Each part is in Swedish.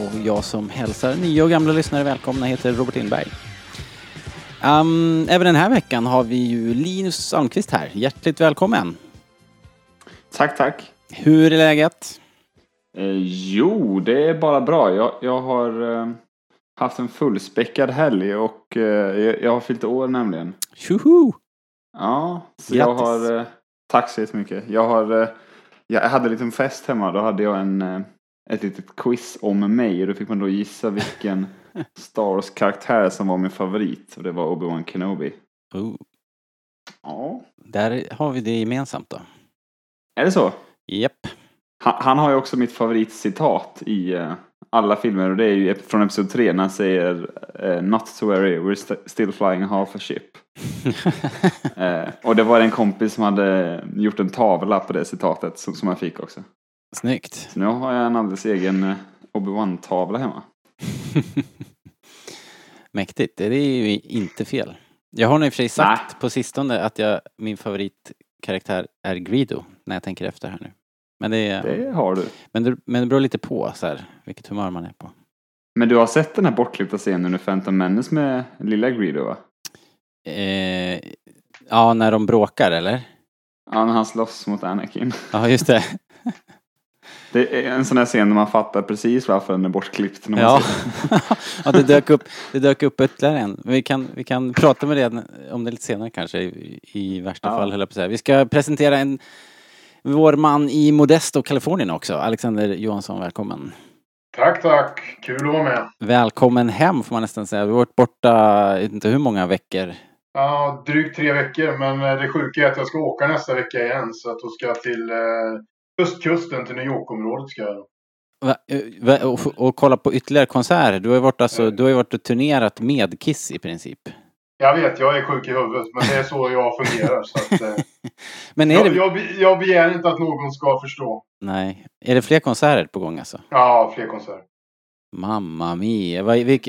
Och jag som hälsar nya och gamla lyssnare välkomna heter Robert Lindberg. Um, även den här veckan har vi ju Linus Almqvist här. Hjärtligt välkommen! Tack, tack. Hur är läget? Eh, jo, det är bara bra. Jag, jag har eh, haft en fullspäckad helg och eh, jag, har fyllt år nämligen. Tjoho! Ja, så Grattis. jag har... Eh, tack så jättemycket. Jag har... Eh, jag hade en liten fest hemma. Då hade jag en, eh, ett litet quiz om mig och då fick man då gissa vilken Star Wars-karaktär som var min favorit. Och det var Obi-Wan Kenobi. Oh, Ja. där har vi det gemensamt då. Är det så? Japp. Han, han har ju också mitt favoritcitat i eh, alla filmer och det är ju från Episod 3 när han säger eh, Not to worry, we're st- still flying half a ship. Eh, och det var en kompis som hade gjort en tavla på det citatet som, som jag fick också. Snyggt. Så nu har jag en alldeles egen eh, Obi-Wan-tavla hemma. Mäktigt. Det är ju inte fel. Jag har nog i och för sig sagt på sistone att jag, min favoritkaraktär är Greedo när jag tänker efter här nu. Men det, är, Det har du. men det, men det beror lite på så här, vilket humör man är på. Men du har sett den här bortklippta scenen under Phantom Menace med lilla Greedo va? Eh, ja, när de bråkar eller? Ja, när han slåss mot Anakin. Ja, just det. Det är en sån här scen där man fattar precis varför den är bortklippt. När man Ja. ja, det dök upp, det dök upp ytterligare en. Vi kan, vi kan prata med det om det lite senare kanske, i, i värsta Ja. fall höll på säga. Vi ska presentera en, vår man i Modesto, Kalifornien också. Alexander Johansson, välkommen. Tack, tack. Kul att vara med. Välkommen hem får man nästan säga. Vi har varit borta, inte hur många veckor. Ja, drygt tre veckor, men eh, det sjuka är att jag ska åka nästa vecka igen. Så att då ska jag till eh, östkusten, till New York-området. Ska jag. Va, eh, va, och, och kolla på ytterligare konserter. Du har ju varit, alltså, du har varit och turnerat med Kiss i princip. Jag vet, jag är sjuk i huvudet, men det är så jag fungerar. så att, eh, Men är det... jag, jag begär inte att någon ska förstå. Nej. Är det fler konserter på gång alltså? Ja, fler konserter. Mamma mia.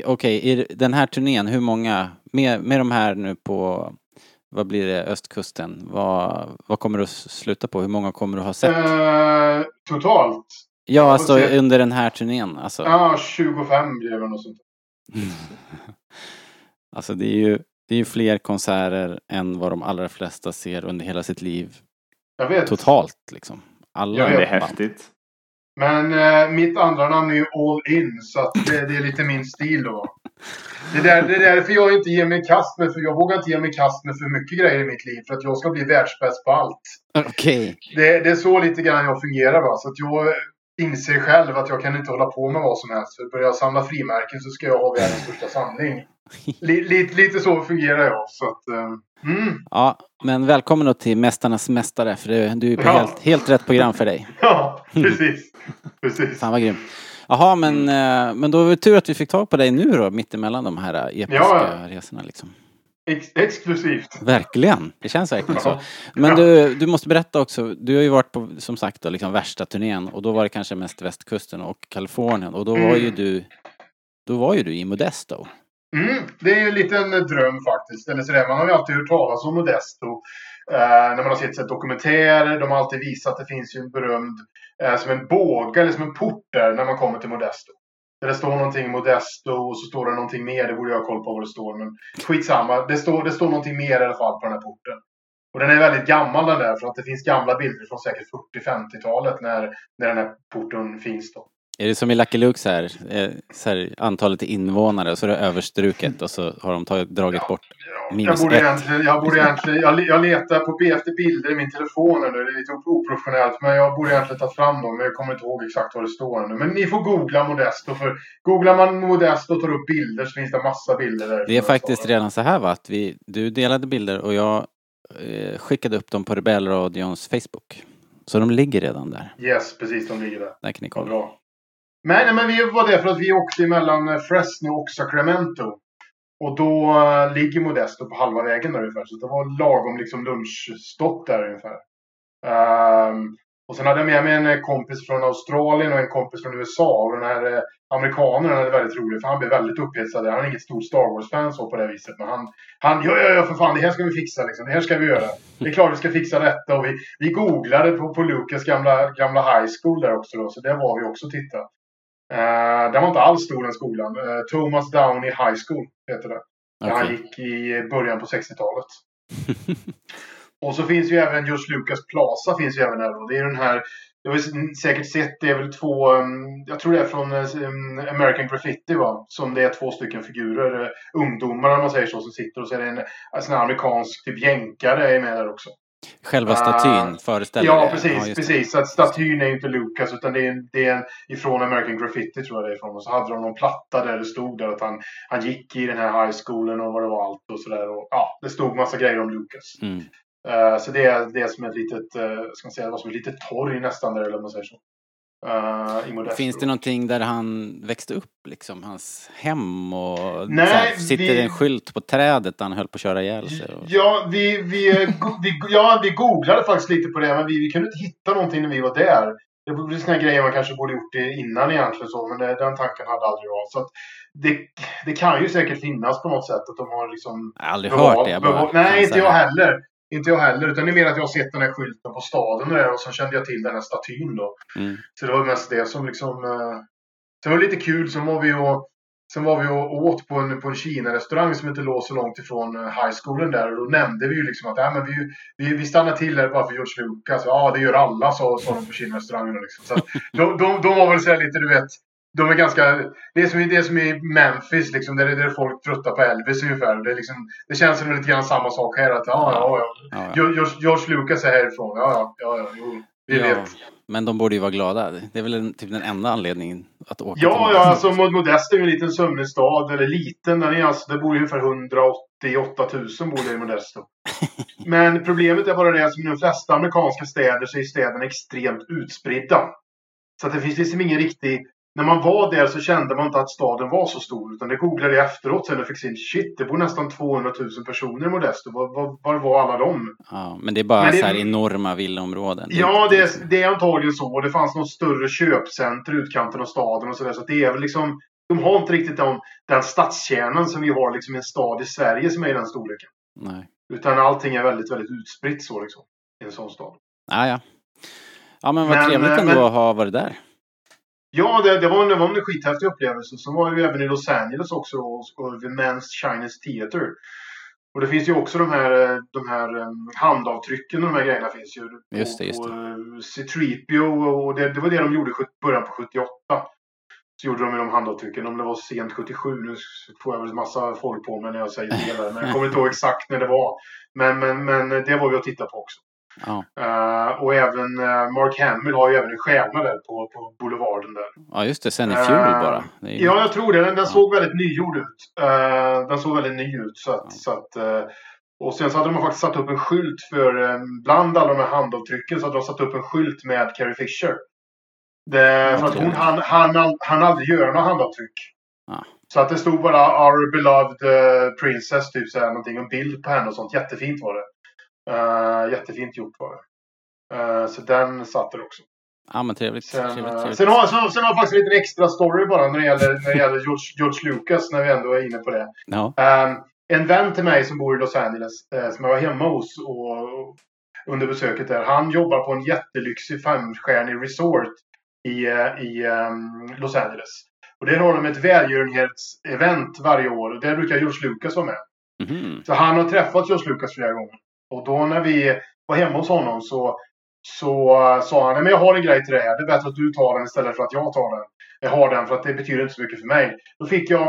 Okej, i den här turnén, hur många, med, med de här nu på, vad blir det, östkusten, vad, vad kommer du sluta på? Hur många kommer du ha sett? Eh, totalt? ja, alltså se. under den här turnén. Alltså, Ja, 25 blir det något sånt. alltså det är ju det är ju fler konserter än vad de allra flesta ser under hela sitt liv. Jag vet. Totalt liksom. Alla Jag Det är häftigt. Men eh, mitt andra namn är ju All In, så att det, det är lite min stil då. Det är, där, det är därför jag inte ger mig i kast med, för jag vågar inte ge mig i kast med för mycket grejer i mitt liv. För att jag ska bli världsbäst på allt. Okej. Det, det är så lite grann jag fungerar va. Så att jag inser själv att jag kan inte hålla på med vad som helst. För börjar jag samla frimärken så ska jag ha världens största samling. Li, lite, lite så fungerar jag. Så att, eh, mm. Ja, men välkommen då till Mästarnas Mästare för det, du är på Ja. helt, helt rätt program för dig. Ja, precis. precis. Fan vad grym. Jaha, men, eh, men då var det tur att vi fick tag på dig nu då, mitt emellan de här eh, episka Ja. resorna liksom. Ex exklusivt. Verkligen, det känns verkligen så. Men du, du måste berätta också, du har ju varit på, som sagt då, liksom värsta turnén och då var det kanske mest västkusten och Kalifornien och då var ju Mm. du, då var ju du i Modesto. Mm, det är ju en liten dröm faktiskt. Eller sådär. Man har ju alltid hört talas om Modesto. Eh, när man har sett, sett dokumentärer. De har alltid visat att det finns ju en berömd, eh, som en båge eller som en port där när man kommer till Modesto. Där det står någonting Modesto och så står det någonting mer. Det borde jag ha koll på vad det står. Men skitsamma. Det står, det står någonting mer i alla fall på den här porten. Och den är väldigt gammal den där. För att det finns gamla bilder från säkert 40-50-talet när, när den här porten finns då. Är det som i Lucky Luke så här, eh, så här antalet invånare och så är det överstruket och så har de tagit, dragit bort Jag minus borde ett. egentligen, jag borde egentligen, jag, jag letar på efter bilder i min telefon nu. Det är lite oprofessionellt. Men jag borde egentligen ta fram dem. Men jag kommer inte ihåg exakt vad det står nu. Men ni får googla Modesto. För googlar man Modesto och tar upp bilder så finns det massa bilder där. Det är faktiskt redan så här va, att vi, du delade bilder och jag eh, skickade upp dem på Rebellradions Facebook. Så de ligger redan där. Yes, precis. De ligger där. Där kan ni kolla. bra. Nej, nej, men vi var där för att vi åkte mellan eh, Fresno och Sacramento. Och då eh, ligger Modesto på halva vägen där ungefär. Så det var lagom liksom lunchstopp där ungefär. Um, och sen hade jag med mig en eh, kompis från Australien och en kompis från USA. Och den här eh, amerikanen hade väldigt roligt. för han blev väldigt upphetsad. Han är inget stort Star Wars-fan så på det viset. Men han, han ja, ja, ja, för fan, det här ska vi fixa liksom. Det här ska vi göra. Det är klart vi ska fixa detta. Och vi, vi googlade på, på Lucas gamla, gamla high school där också då. Så där var vi också och tittade. Uh, den var inte alls stor den skolan. Uh, Thomas Downey High School heter det. Där han gick i början på 60-talet. och så finns ju även just Lucas Plaza finns ju även där. Det är den här, du har säkert sett, det är väl två, um, jag tror det är från um, American Graffiti va? Som det är två stycken figurer, uh, ungdomar om man säger så, som sitter och så är det en, en sån här amerikansk typ jänkare är med där också. Själva statyn uh, föreställer Ja, precis. Ja, precis. Så att statyn är inte Lucas utan det är, det är ifrån American Graffiti tror jag det är ifrån. Och så hade de någon platta där det stod där att han, han gick i den här high schoolen och vad det var allt och sådär. Ja, det stod massa grejer om Lucas. Mm. Uh, så det är det som ett litet, uh, ska man säga, det var som ett litet torg nästan där, eller man säger så. Uh, Finns det någonting där han växte upp, liksom? Hans hem och Nej, här, sitter vi... en skylt på trädet där han höll på att köra ihjäl sig? Och... Ja, vi, vi, vi, ja, vi googlade faktiskt lite på det, men vi, vi kunde inte hitta någonting när vi var där. Det var sådana grejer man kanske borde gjort innan egentligen så, men det, den tanken hade aldrig jag. Så det, det kan ju säkert finnas på något sätt att de har liksom... Jag har aldrig hört det. Bara, nej, inte jag heller. Inte jag heller, utan det är mer att jag har sett den här skylten på staden och, där, och så kände jag till den här statyn då. Mm. Så det var mest det som liksom... Eh... Sen var det lite kul, sen var vi och Sen var vi och åt på en, på en Kina-restaurang som inte låg så långt ifrån eh, high schoolen där. Och då nämnde vi ju liksom att ja, men vi, vi, vi stannar till här bara för George Lucas. Ja, det gör alla, sa, sa de på Kina-restaurangen. Liksom. Så de, de, de var väl så lite, du vet, de är ganska... Det är som, det är som i Memphis, liksom, där, där folk tröttar på Elvis ungefär. Det, är liksom, det känns som lite grann samma sak här. Att, ja, ja, ja. ja, ja. George, George Lucas är härifrån. Ja, ja, ja, ja jo, vi ja, vet. Men de borde ju vara glada. Det är väl en, typ den enda anledningen att åka Ja, till ja alltså Modest är ju en liten sömnig stad. Eller liten, den är alltså, det bor ju ungefär 188 000 bor det i Modesto. Men problemet är bara det att i de flesta amerikanska städer så är städerna extremt utspridda. Så att det finns liksom ingen riktig när man var där så kände man inte att staden var så stor. Utan det googlade jag efteråt sen och fick se shit, det bor nästan 200 000 personer i Modesto. Var, var, var var alla de? Ja, men det är bara men så här enorma villaområden. Ja, det är, det är antagligen så. Det fanns något större köpcenter i utkanten av staden och sådär. Så, det är väl liksom, de har inte riktigt den, den stadskärnan som vi har liksom i en stad i Sverige som är i den storleken. Nej. Utan allting är väldigt, väldigt utspritt så liksom. I en sån stad. Ja, ja. Ja, men vad men, trevligt ändå men, att ha varit där. Ja, det, det, var en, det var en skithäftig upplevelse. Sen var vi även i Los Angeles också och, och vid Men's Chinese Theater. Och det finns ju också de här, de här um, handavtrycken och de här grejerna finns ju. Just det, just det. På, uh, C-3PO och det, det, var det de gjorde i början på 78. Så gjorde de med de handavtrycken. Om det var sent 77, nu får jag väl massa folk på mig när jag säger det. Men jag kommer inte ihåg exakt när det var. Men, men, men det var vi att titta på också. Ja. Uh, och även uh, Mark Hamill har ju även en stjärna där på, på Boulevarden där. Ja just det, sen i fjol uh, bara. Ju... Ja jag tror det. Den, den såg väldigt nygjord ut. den såg väldigt ny ut. Så att, ja. så att, och sen så hade de faktiskt satt upp en skylt för, bland alla de här handavtrycken så hade de satt upp en skylt med Carrie Fisher. Det, för att hon han, han, han aldrig göra några handavtryck. Ja. Så att det stod bara Our beloved princess, typ så här, någonting, en bild på henne och sånt. Jättefint var det. Uh, jättefint gjort var det. Uh, så den satt där också. Ja men trevligt. Sen, trevligt, trevligt. sen, har, sen, sen har jag faktiskt en liten extra story bara när det gäller, när det gäller George, George Lucas, när vi ändå är inne på det. Ja. Um, en vän till mig som bor i Los Angeles, uh, som jag var hemma hos och, under besöket där. Han jobbar på en jättelyxig femstjärnig resort i, i um, Los Angeles. Och där har de ett välgörenhetsevent varje år och där brukar George Lucas vara med. Mm. Så han har träffat George Lucas flera gånger. Och då när vi var hemma hos honom så, så uh, sa han, men jag har en grej till dig här. Det är bättre att du tar den istället för att jag tar den. Jag har den för att det betyder inte så mycket för mig. Då fick jag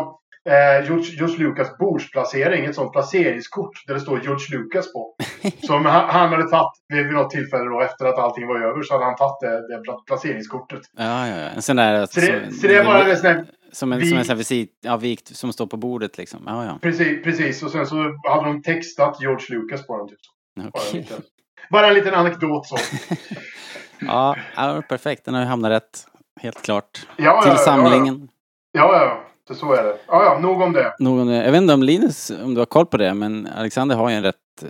eh, George, George Lucas bordsplacering, ett sånt placeringskort där det står George Lucas på. Som han, han hade tagit vid, något tillfälle då efter att allting var över så hade han tagit det, det placeringskortet. Ja, ja, ja. En sån där... Så det, så, så det bara en sån där som en, vi, som en sån visit, ja, vikt som står på bordet liksom. Ja, ja. Precis, precis. Och sen så hade de textat George Lucas på den. Typ. Okay. Bara, en liten, bara en liten anekdot så. ja, ja, perfekt. Den har ju hamnat rätt. helt klart. Ja, Till ja, samlingen. Ja, ja, ja. Så, är det. Ja, ja, nog om det. Någon, jag vet inte om Linus, om du har koll på det, men Alexander har ju en rätt,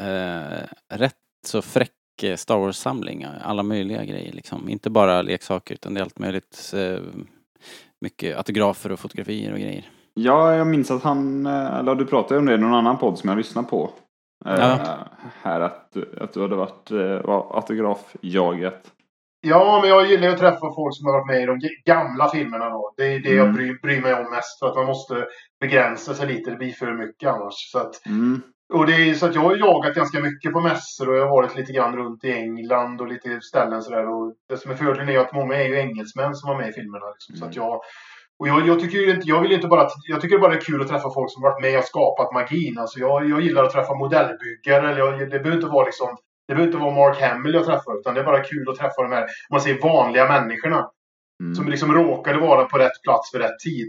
eh, rätt så fräck eh, Star Wars-samling. Alla möjliga grejer liksom. Inte bara leksaker utan det är allt möjligt. Eh, mycket autografer och fotografier och grejer. Ja, jag minns att han, eh, eller du pratade om det i någon annan podd som jag lyssnade på. Eh, Ja. Här att, du- att du hade varit eh, var autografjaget. Ja, men jag gillar ju att träffa folk som har varit med i de gamla filmerna då. Det är det jag Mm. bryr, bryr mig om mest. För att man måste begränsa sig lite. Det blir för mycket annars. Så att, Mm. Och det är så att jag har jagat ganska mycket på mässor och jag har varit lite grann runt i England och lite ställen sådär. Och det som är fördelen är att många är ju engelsmän som var med i filmerna. Liksom. Så att jag, och jag, jag tycker inte, jag vill inte bara, jag tycker bara det är kul att träffa folk som varit med och skapat magin. Alltså jag, jag gillar att träffa modellbyggare. Eller jag, det behöver inte vara liksom det behöver inte vara Mark Hamill jag träffar, utan det är bara kul att träffa de här, man säger vanliga människorna. Mm. Som liksom råkade vara på rätt plats vid rätt tid.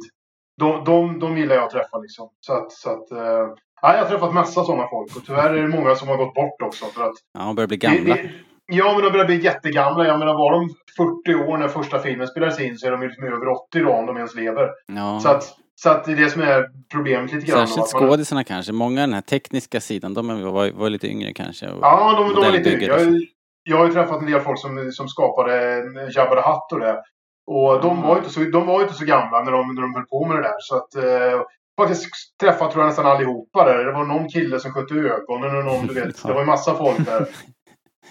De, de, de gillar jag att träffa liksom. Så att, så att eh, ja, jag har träffat massa sådana folk. Och tyvärr är det många som har gått bort också. För att Ja, de börjar bli gamla. det- det- Ja, men de börjar bli jättegamla. Jag menar, var de 40 år när första filmen spelades in så är de ju liksom över 80 då, om de ens lever. Ja. Så, att, så att det är det som är problemet lite grann. Särskilt skådisarna kanske. Många den här tekniska sidan, de var, var lite yngre kanske. Ja, de, de var lite yngre. Jag, jag har ju träffat en del folk som, som skapade Jabba the Hutt och det. Och de var ju inte så, de var inte så gamla när de, när de höll på med det där. Så att, eh, faktiskt träffat tror jag nästan allihopa där. Det var någon kille som skötte ögonen och någon, du vet. Det var ju massa folk där.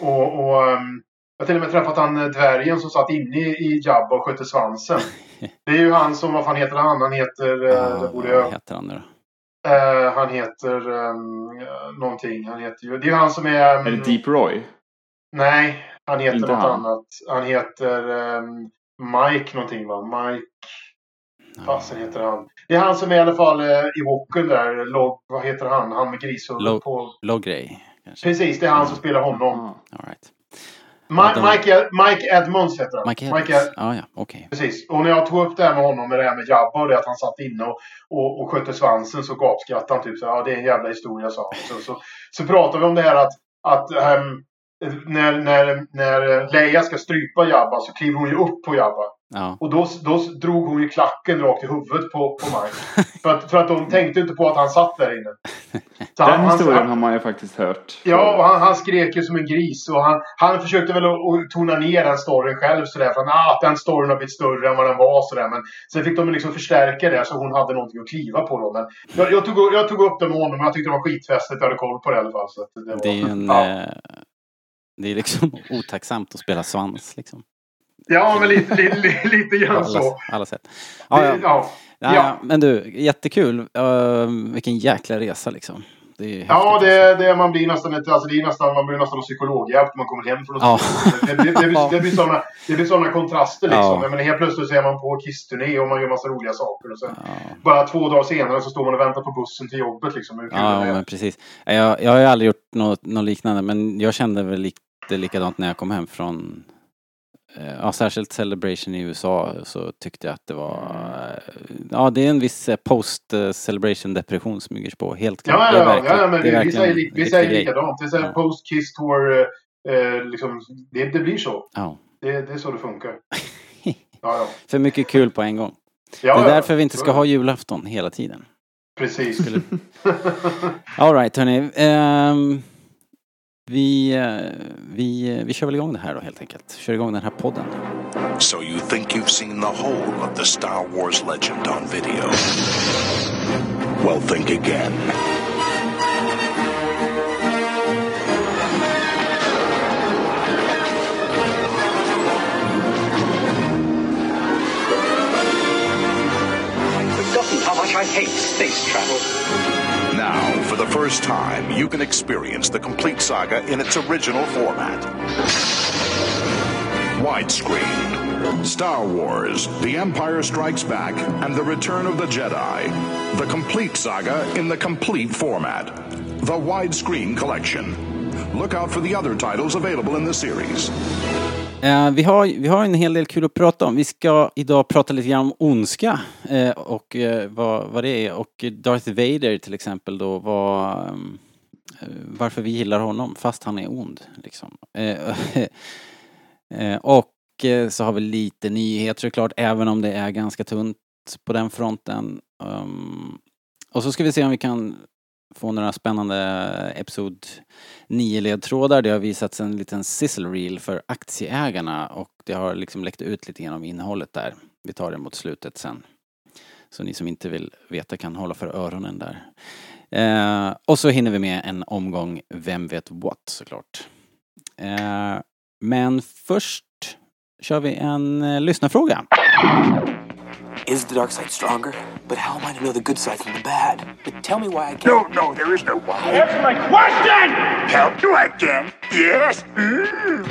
Och, och ehm, jag har till och med träffat han eh, dvärgen som satt inne i, i Jabba och skötte svansen. Det är ju han som, vad fan heter han? Han heter... eh, Ja, det borde vad jag, heter han nu då? eh, han heter um, någonting. Han heter ju... Det är ju han som är... ehm, Är det Deep Roy? Nej, han heter Inte något han. annat. Han heter ehm, Mike någonting va? Mike, fasen heter han. Det är han som är i alla fall eh, i Walken där. Log, vad heter han? Han med grishuvudet på. Logrey kanske? Precis, det är han som spelar honom. Ja. All right. Ma- de- Mike, Mike Edmonds heter han. Mike Mike Evans? Ed- Ja, ja, okej. Precis. Och när jag tog upp det här med honom, med det här med Jabba och det att han satt inne och, och, och skötte svansen så gapskrattade han typ så ja det är en jävla historia sa han. Så, så, så pratade vi om det här att, att ehm, när, när, när Leia ska strypa Jabba så kliver hon ju upp på Jabba. Ja. Och då, då drog hon ju klacken rakt i huvudet på, på Mike. för, att, för att de tänkte inte på att han satt där inne. Så Den han- historien han, har man ju faktiskt hört. Ja, och han, han skrek ju som en gris. Och han, han försökte väl att, att tona ner den storyn själv sådär. För att ah, den storyn har blivit större än vad den var sådär. Men sen fick de liksom förstärka det så hon hade någonting att kliva på då. Men jag, jag, tog, upp- jag tog upp det med honom och jag tyckte det var skitfestligt. Jag hade koll på det i alla fall. Så att det, var, Det är en... ja. Eh, det är liksom otacksamt att spela svans liksom. Ja, men lite, lite, lite, grann alla, så. alla sätt. Ja, ja. Ja. Ja. Men du, jättekul. Uh, vilken jäkla resa liksom. Det Ja, det, det, man blir nästan alltså det är nästan, man blir nästan psykologhjälp när man kommer hem från Ja. det, det, det, blir, det blir sådana det blir såna kontraster liksom. Ja. Menar, helt plötsligt så är man på kissturné och man gör massa roliga saker. Och sen, Ja. bara två dagar senare så står man och väntar på bussen till jobbet liksom. Ja, men precis. Jag, jag har ju aldrig gjort något, något liknande men jag kände väl lite likadant när jag kom hem från Ja, särskilt Celebration i USA så tyckte jag att det var... eh, Ja, det är en viss eh, post-celebration depression som smyger på. Helt klart. Ja, ja, ja, verkligen- ja, men det är vi, säger, vi säger likadant. Det är Ja. post-kiss tour, eh, eh, liksom, det, det blir så. Ja. Det, det är så det funkar. Ja, ja. För mycket kul på en gång. ja det är ja, därför vi inte ska ha julafton hela tiden. Precis. Skulle- Alright hörni. Ehm, vi, eh, vi, vi kör väl igång det här då helt enkelt. Kör igång den här podden. So you think you've seen the whole of the Star Wars legend on video? Well, think again. forgotten how much I hate space travel. The first time, you can experience the complete saga in its original format. Widescreen. Star Wars, The Empire Strikes Back, and The Return of the Jedi. The complete saga in the complete format. The Widescreen Collection. Look out for the other titles available in the series. Eh, vi, har, vi har en hel del kul att prata om. Vi ska idag prata lite grann om ondska eh, och eh, vad, vad det är. Och Darth Vader till exempel då, vad, eh, varför vi gillar honom fast han är ond. Liksom. Eh, eh och eh, så har vi lite nyheter såklart, även om det är ganska tunt på den fronten. Um, och så ska vi se om vi kan få några spännande Episod 9-ledtrådar. Det har visats en liten sizzle reel för aktieägarna och det har liksom läckt ut lite grann om innehållet där. Vi tar det mot slutet sen. Så ni som inte vill veta kan hålla för öronen där. Eh, och så hinner vi med en omgång Vem vet what såklart. Eh, men först kör vi en eh, lyssnarfråga. Is the dark side stronger? But how am I to know the good side from the bad? But tell me why I can't. No, no, there is no why. Answer my question! Help you again? Yes? Mm.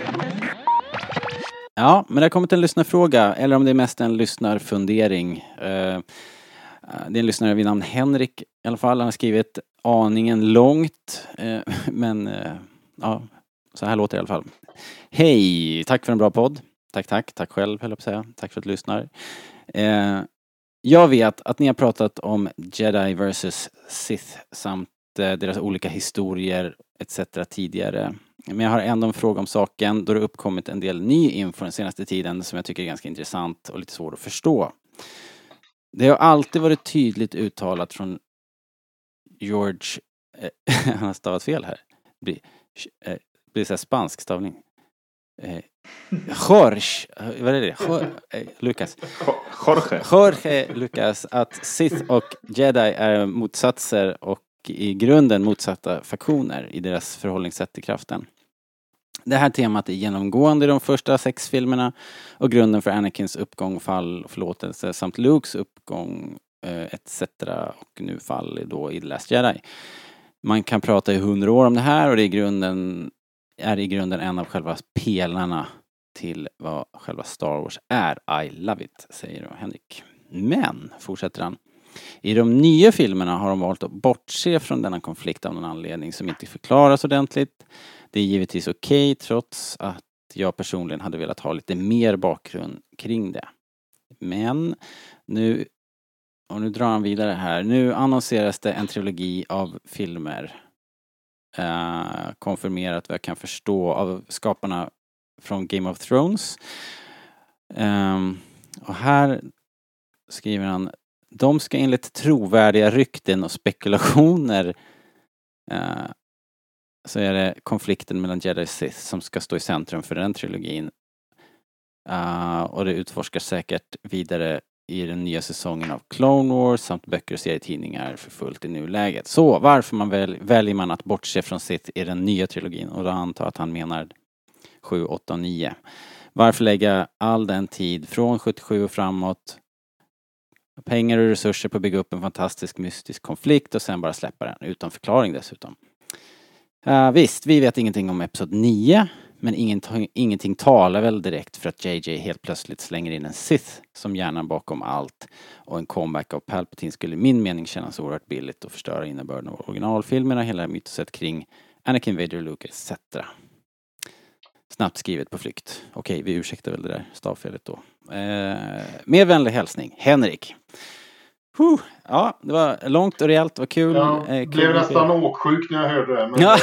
Ja, men det har kommit en lyssnarfråga, eller om det är mest en lyssnarfundering. Eh, det är en lyssnare vid namn Henrik i alla fall. Han har skrivit aningen långt, eh, men eh, ja, så här låter det i alla fall. Hej! Tack för en bra podd. Tack, tack. Tack själv, höll jag på att säga. Tack för att du lyssnar. Eh, jag vet att ni har pratat om Jedi vs Sith samt eh, deras olika historier etc. tidigare. Men jag har ändå en fråga om saken då det uppkommit en del ny info den senaste tiden som jag tycker är ganska intressant och lite svår att förstå. Det har alltid varit tydligt uttalat från George, eh, han har stavat fel här, det blir, eh, blir så spansk stavning. Eh, Jorge, eh, vad är det? Jorge, eh, Lucas. Jorge. Jorge Lucas att Sith och Jedi är motsatser och i grunden motsatta faktioner i deras förhållningssätt till kraften. Det här temat är genomgående i de första sex filmerna och grunden för Anakins uppgång, fall och förlåtelse samt Lukes uppgång eh, etc. och nu fall då i The Last Jedi. Man kan prata i hundra år om det här och det är grunden, är i grunden en av själva pelarna till vad själva Star Wars är. I love it, säger då Henrik. Men, fortsätter han, i de nya filmerna har de valt att bortse från denna konflikt av någon anledning som inte förklaras ordentligt. Det är givetvis okej okay, trots att jag personligen hade velat ha lite mer bakgrund kring det. Men nu, och nu drar han vidare här, nu annonseras det en trilogi av filmer eh, konfirmerat vad jag kan förstå av skaparna från Game of Thrones. Um, och här skriver han de ska enligt trovärdiga rykten och spekulationer uh, så är det konflikten mellan Jedi och Sith som ska stå i centrum för den trilogin. Uh, och det utforskar säkert vidare i den nya säsongen av Clone Wars samt böcker och serietidningar för fullt i nuläget. Så varför man väl, väljer man att bortse från sitt i den nya trilogin? Och då antar jag att han menar 7, 8 och 9. Varför lägga all den tid från 77 och framåt pengar och resurser på att bygga upp en fantastisk mystisk konflikt och sen bara släppa den utan förklaring dessutom. Uh, visst, vi vet ingenting om Episod 9 men ingenting, ingenting talar väl direkt för att JJ helt plötsligt slänger in en Sith som hjärnan bakom allt och en comeback av Palpatine skulle i min mening kännas oerhört billigt och förstöra innebörden av originalfilmerna, hela mytoset kring Anakin Vader, Luke etc. Snabbt skrivet på flykt. Okej, vi ursäktar väl det där stavfelet då. Eh, med vänlig hälsning, Henrik. Huh. Ja, det var långt och rejält, det var kul. Jag eh, blev nästan åksjuk när jag hörde det. Men Ja,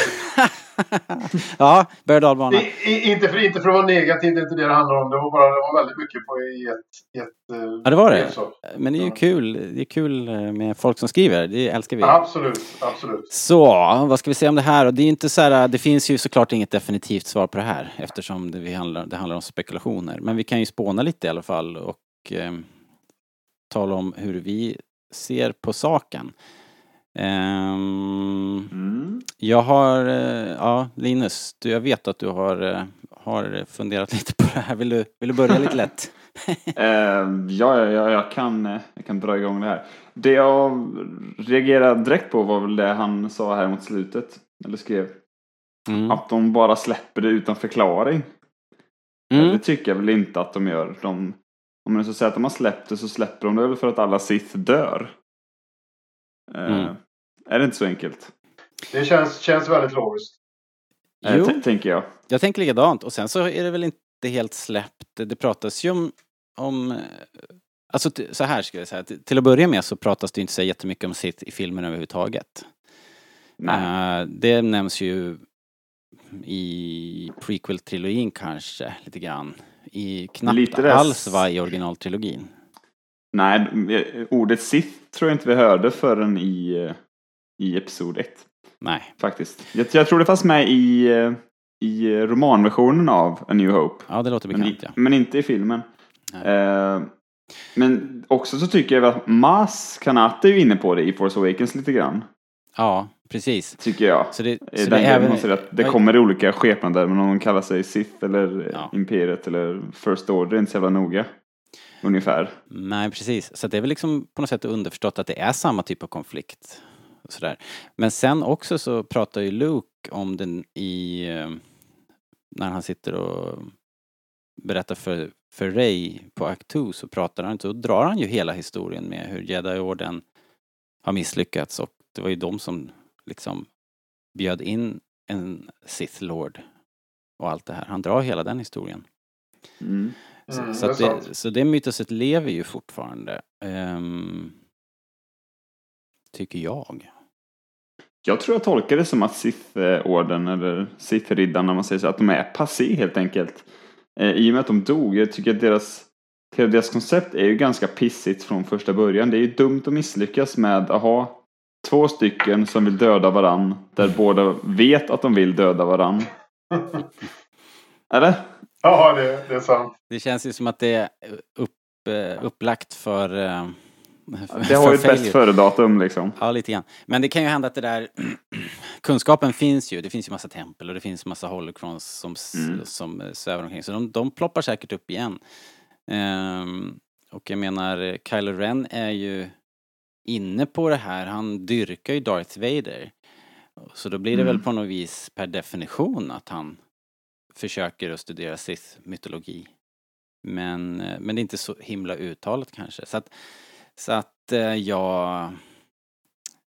ja berg inte, för, inte för att vara negativ, det är inte det det handlar om. Det var bara det var väldigt mycket på i ett... ett eh, Ja, det var det. så. Men det är ju kul. Det är kul eh, med folk som skriver. Det älskar vi. Absolut, absolut. Så, vad ska vi säga om det här? Och det är inte så här, det finns ju såklart inget definitivt svar på det här eftersom det, vi handlar, det handlar om spekulationer. Men vi kan ju spåna lite i alla fall och eh, tala om hur vi ser på saken. Ehm, Mm. jag har, eh, ja Linus, du, jag vet att du har, eh, har funderat lite på det här. Vill du, vill du börja lite lätt? Ja, ja, ja, jag kan, eh, jag kan dra igång det här. Det jag reagerade direkt på var väl det han sa här mot slutet. Eller skrev. Mm. Att de bara släpper det utan förklaring. Mm. Det tycker jag väl inte att de gör. De, om man så säger att de har släppt det så släpper de det väl för att alla Sith dör. Eh, Mm. Är det inte så enkelt? Det känns, känns väldigt logiskt. Eh, Jo. tänker jag. Jag tänker likadant och sen så är det väl inte helt släppt. Det pratas ju om, om eh, alltså så här ska jag säga, Till- till att börja med så pratas det inte så jättemycket om sitt i filmen överhuvudtaget. Nej. Eh, det nämns ju i prequel-trilogin kanske lite grann i knappt Lite alls va, i originaltrilogin. Nej, ordet Sith tror jag inte vi hörde förrän i, eh, i Episod 1. Nej. Faktiskt. Jag, jag tror det fanns med i, eh, i romanversionen av A New Hope. Ja, det låter Men, bekant i, ja. men inte i filmen. Eh, men också så tycker jag att Mas Kanata är inne på det i Force Awakens lite grann. Ja, precis. Tycker jag. Så det, I så det även... det Oj. kommer olika skepnader, men om de kallar sig Sith eller Ja. Imperiet eller First Order är inte så jävla noga. Ungefär. Nej, precis. Så det är väl liksom på något sätt underförstått att det är samma typ av konflikt. Och sådär. Men sen också så pratar ju Luke om den i... eh, När han sitter och berättar för, för Ray på Act 2 så pratar han så drar han ju hela historien med hur Jedi-orden har misslyckats och det var ju de som liksom bjöd in en Sith Lord och allt det här. Han drar hela den historien. Mm. Så, Mm, så, det det, så det mytoset lever ju fortfarande. ehm, tycker jag. Jag tror jag tolkar det som att Sith-orden eller Sith-riddarna, man säger så, att de är passé helt enkelt. Eh, I och med att de dog. Jag tycker att deras, deras koncept är ju ganska pissigt från första början. Det är ju dumt att misslyckas med att ha två stycken som vill döda varann, där båda vet att de vill döda varann. Eller? Ja, det, det är sant. Det känns ju som att det är upp, eh, upplagt för... eh, för Det har ju ett bäst före-datum liksom. Ja, lite grann. Men det kan ju hända att det där... kunskapen finns ju. Det finns ju massa tempel och det finns massa holocrons som, Mm. som eh, svävar omkring. Så de, de ploppar säkert upp igen. Ehm, och jag menar, eh, Kylo Ren är ju inne på det här. Han dyrkar ju Darth Vader. Så då blir det Mm. väl på något vis per definition att han försöker att studera Sith-mytologi. Men, eh, men det är inte så himla uttalat kanske. Så att, så att eh, jag...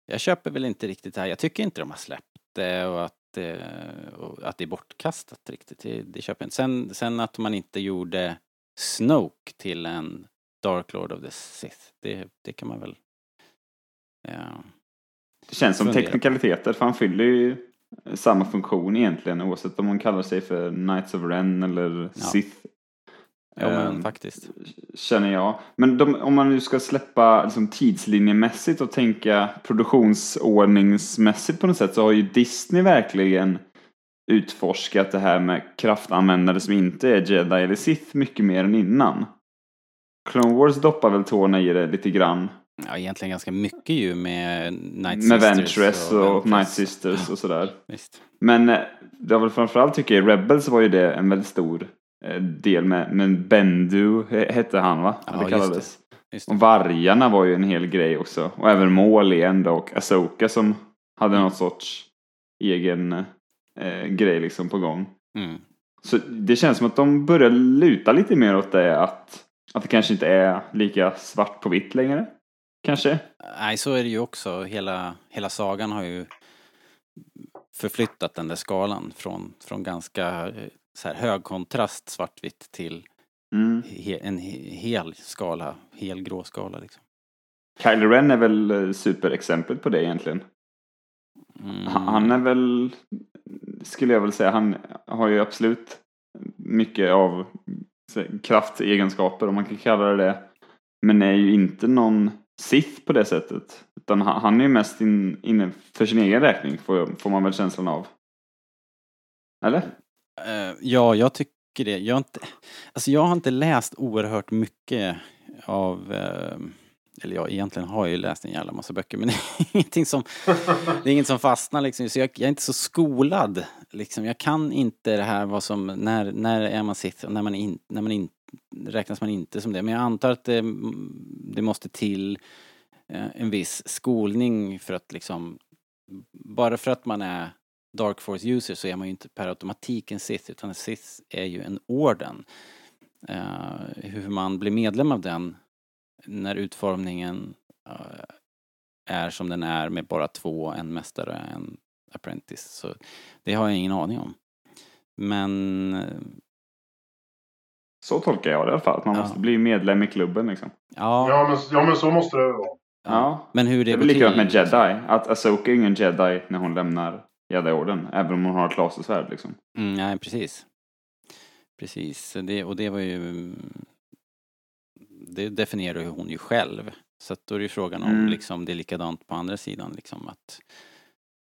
Jag köper väl inte riktigt det här. Jag tycker inte de har släppt det och att, eh, och att det är bortkastat riktigt. Det, det köper jag inte. Sen, sen att man inte gjorde Snoke till en Dark Lord of the Sith. Det, det kan man väl... Ja. Det känns som teknikaliteter, för han fyller ju samma funktion egentligen oavsett om man kallar sig för Knights of Ren eller Ja. Sith. Jo men Ehm, faktiskt. Känner jag. Men de, om man nu ska släppa liksom, tidslinjemässigt och tänka produktionsordningsmässigt på något sätt så har ju Disney verkligen utforskat det här med kraftanvändare som inte är Jedi eller Sith mycket mer än innan. Clone Wars doppar väl tårna i det lite grann. Ja, egentligen ganska mycket ju med Night med Sisters Ventress och, Ventress. Night Sisters och sådär. Visst. Men eh, det var väl framförallt tycker jag, i Rebels var ju det en väldigt stor eh, del med, men Bendu he- hette han va? Ja, det just kallades. Just det. Och vargarna var ju en hel grej också. Och även Maul igen då och Asoka som hade Mm. något sorts egen eh, grej liksom på gång. Mm. Så det känns som att de börjar luta lite mer åt det att, att det kanske inte är lika svart på vitt längre. Kanske. Nej, så är det ju också. Hela, hela sagan har ju förflyttat den där skalan från, från ganska eh, så här, hög kontrast svartvitt till Mm. he, en he, hel skala, hel grå skala liksom. Kylo Ren är väl eh, superexemplet på det egentligen. Mm. Han- är väl, skulle jag väl säga, han har ju absolut mycket av kraftegenskaper om man kan kalla det det. Men är ju inte någon Sith på det sättet. Utan han, han är ju mest in, inne för sin egen räkning får, får man väl känslan av. Eller? Uh, ja, jag tycker det. Jag har, inte, alltså jag har inte läst oerhört mycket av uh, eller ja, egentligen har jag ju läst en jävla massa böcker men det är ingenting som, det är inget som fastnar liksom. Så jag, jag är inte så skolad liksom. Jag kan inte det här vad som, när, när är man sitt och när man in, när man inte räknas man inte som det. Men jag antar att det, det måste till eh, en viss skolning för att liksom, bara för att man är Dark Force user så är man ju inte per automatik en Sith utan en Sith är ju en orden. Uh, hur man blir medlem av den när utformningen uh, är som den är med bara två, en mästare och en apprentice. Så det har jag ingen aning om. Men så tolkar jag det i alla fall. Att man Ja. måste bli medlem i klubben liksom. ja, Ja men, ja, men så måste det vara. Ja. men hur det Det är väl likadant med Jedi. Att Asoka är ingen Jedi när hon lämnar Jedi-orden. Även om hon har ett lasersvärd liksom. Mm, nej, precis. Precis, det, och det var ju... Det definierar ju hon ju själv. Så att då är det ju frågan om Mm. liksom det är likadant på andra sidan liksom att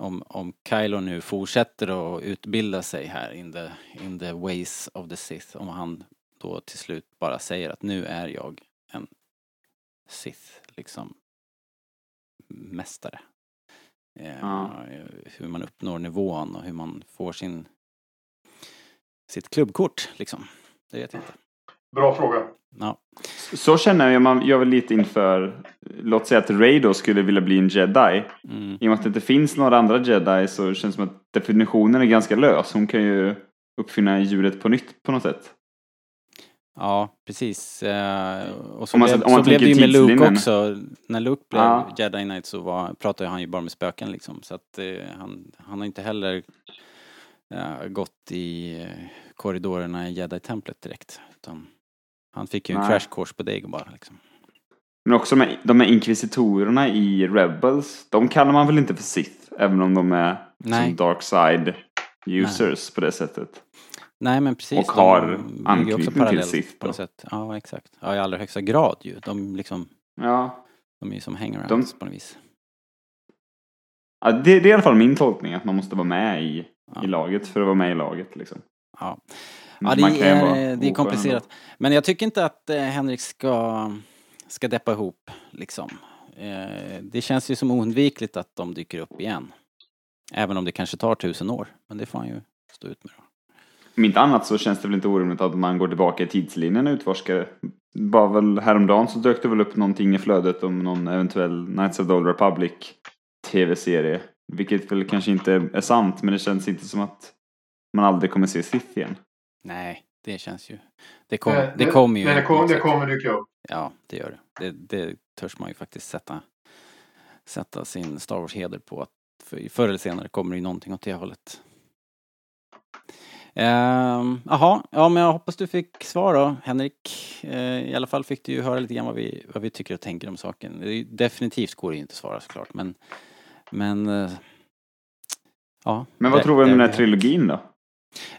om, om Kylo nu fortsätter att utbilda sig här in the, in the ways of the Sith, om han då till slut bara säger att nu är jag en Sith, liksom mästare. Eh, Ja. Hur man uppnår nivån och hur man får sin sitt klubbkort liksom. Det vet jag inte. Bra fråga. Ja. Så känner jag, man gör väl lite inför, låt säga att Ray då skulle vilja bli en jedi. Mm. I och med att det inte finns några andra jedi så känns det som att definitionen är ganska lös. Hon kan ju uppfinna hjulet på nytt på något sätt. Ja, precis. Eh, och så Om man- blev, om man så blev det ju med Luke också. När Luke blev Ja. Jedi Knight så var, pratade han ju bara med spöken liksom. Så att eh, han, han har inte heller eh, gått i korridorerna i Jedi-templet direkt. Utan han fick ju en Nej. crash course på Dagobah liksom. Men också de de här inkvisitorerna i Rebels, de kallar man väl inte för Sith, även om de är Nej. som dark side users på det sättet. Nej men precis. Och har anknytning till Sith på något sätt. Ja, exakt. Ja, i allra högsta grad ju. De liksom, Ja, de är ju som hangarounds De- på något vis. ja det, det är i alla fall min tolkning, att man måste vara med i, Ja. i laget för att vara med i laget. Liksom. Ja. Men Ja, det är, det är komplicerat. Men jag tycker inte att eh, Henrik ska, ska deppa ihop, liksom. Eh, det känns ju som oundvikligt att de dyker upp igen. Även om det kanske tar tusen år. Men det får han ju stå ut med då. Om inte annat så känns det väl inte orimligt att man går tillbaka i tidslinjen och utforskar. Bara väl häromdagen så dök det väl upp någonting i flödet om någon eventuell Knights of the Old Republic tv-serie. Vilket väl kanske inte är sant, men det känns inte som att man aldrig kommer se Sith igen. Nej, det känns ju... Det, kom, Eh, det kommer ju... Det, kom, det kommer dyka upp. Ja, det gör det. det. Det törs man ju faktiskt sätta, sätta sin Star Wars-heder på. Att för, förr eller senare kommer det ju någonting åt det hållet. Ehm, Jaha, ja men jag hoppas du fick svar då, Henrik. Eh, I alla fall fick du ju höra lite grann vad vi, vad vi tycker och tänker om saken. Det är, definitivt går det ju inte att svara såklart, men... Men... eh, Ja. Men vad det- tror vi om den här trilogin då?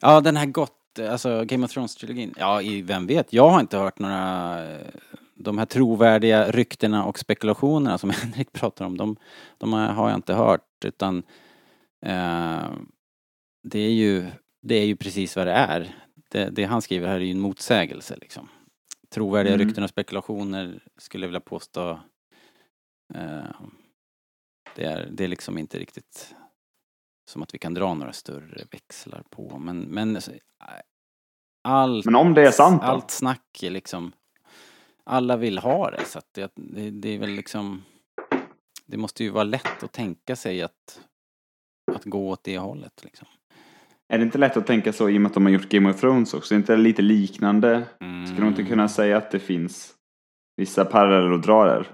Ja, den här gott, alltså Game of Thrones-trilogin. Ja, i, vem vet? Jag har inte hört några, de här trovärdiga ryktena och spekulationerna som Henrik pratar om, de, de har har jag inte hört utan eh, det är ju, det är ju precis vad det är. Det, det han skriver här är ju en motsägelse liksom. Trovärdiga Mm. rykten och spekulationer skulle jag vilja påstå eh, det, är, det är liksom inte riktigt som att vi kan dra några större växlar på. Men, men alltså, allt, Men om det är sant då? allt snack är liksom, alla vill ha det så att det, det, det är väl liksom, det måste ju vara lätt att tänka sig att, att gå åt det hållet liksom. Är det inte lätt att tänka så i och med att de har gjort Game of Thrones också? Är inte det lite liknande? Mm. Skulle de inte kunna säga att det finns vissa paralleller att dra där?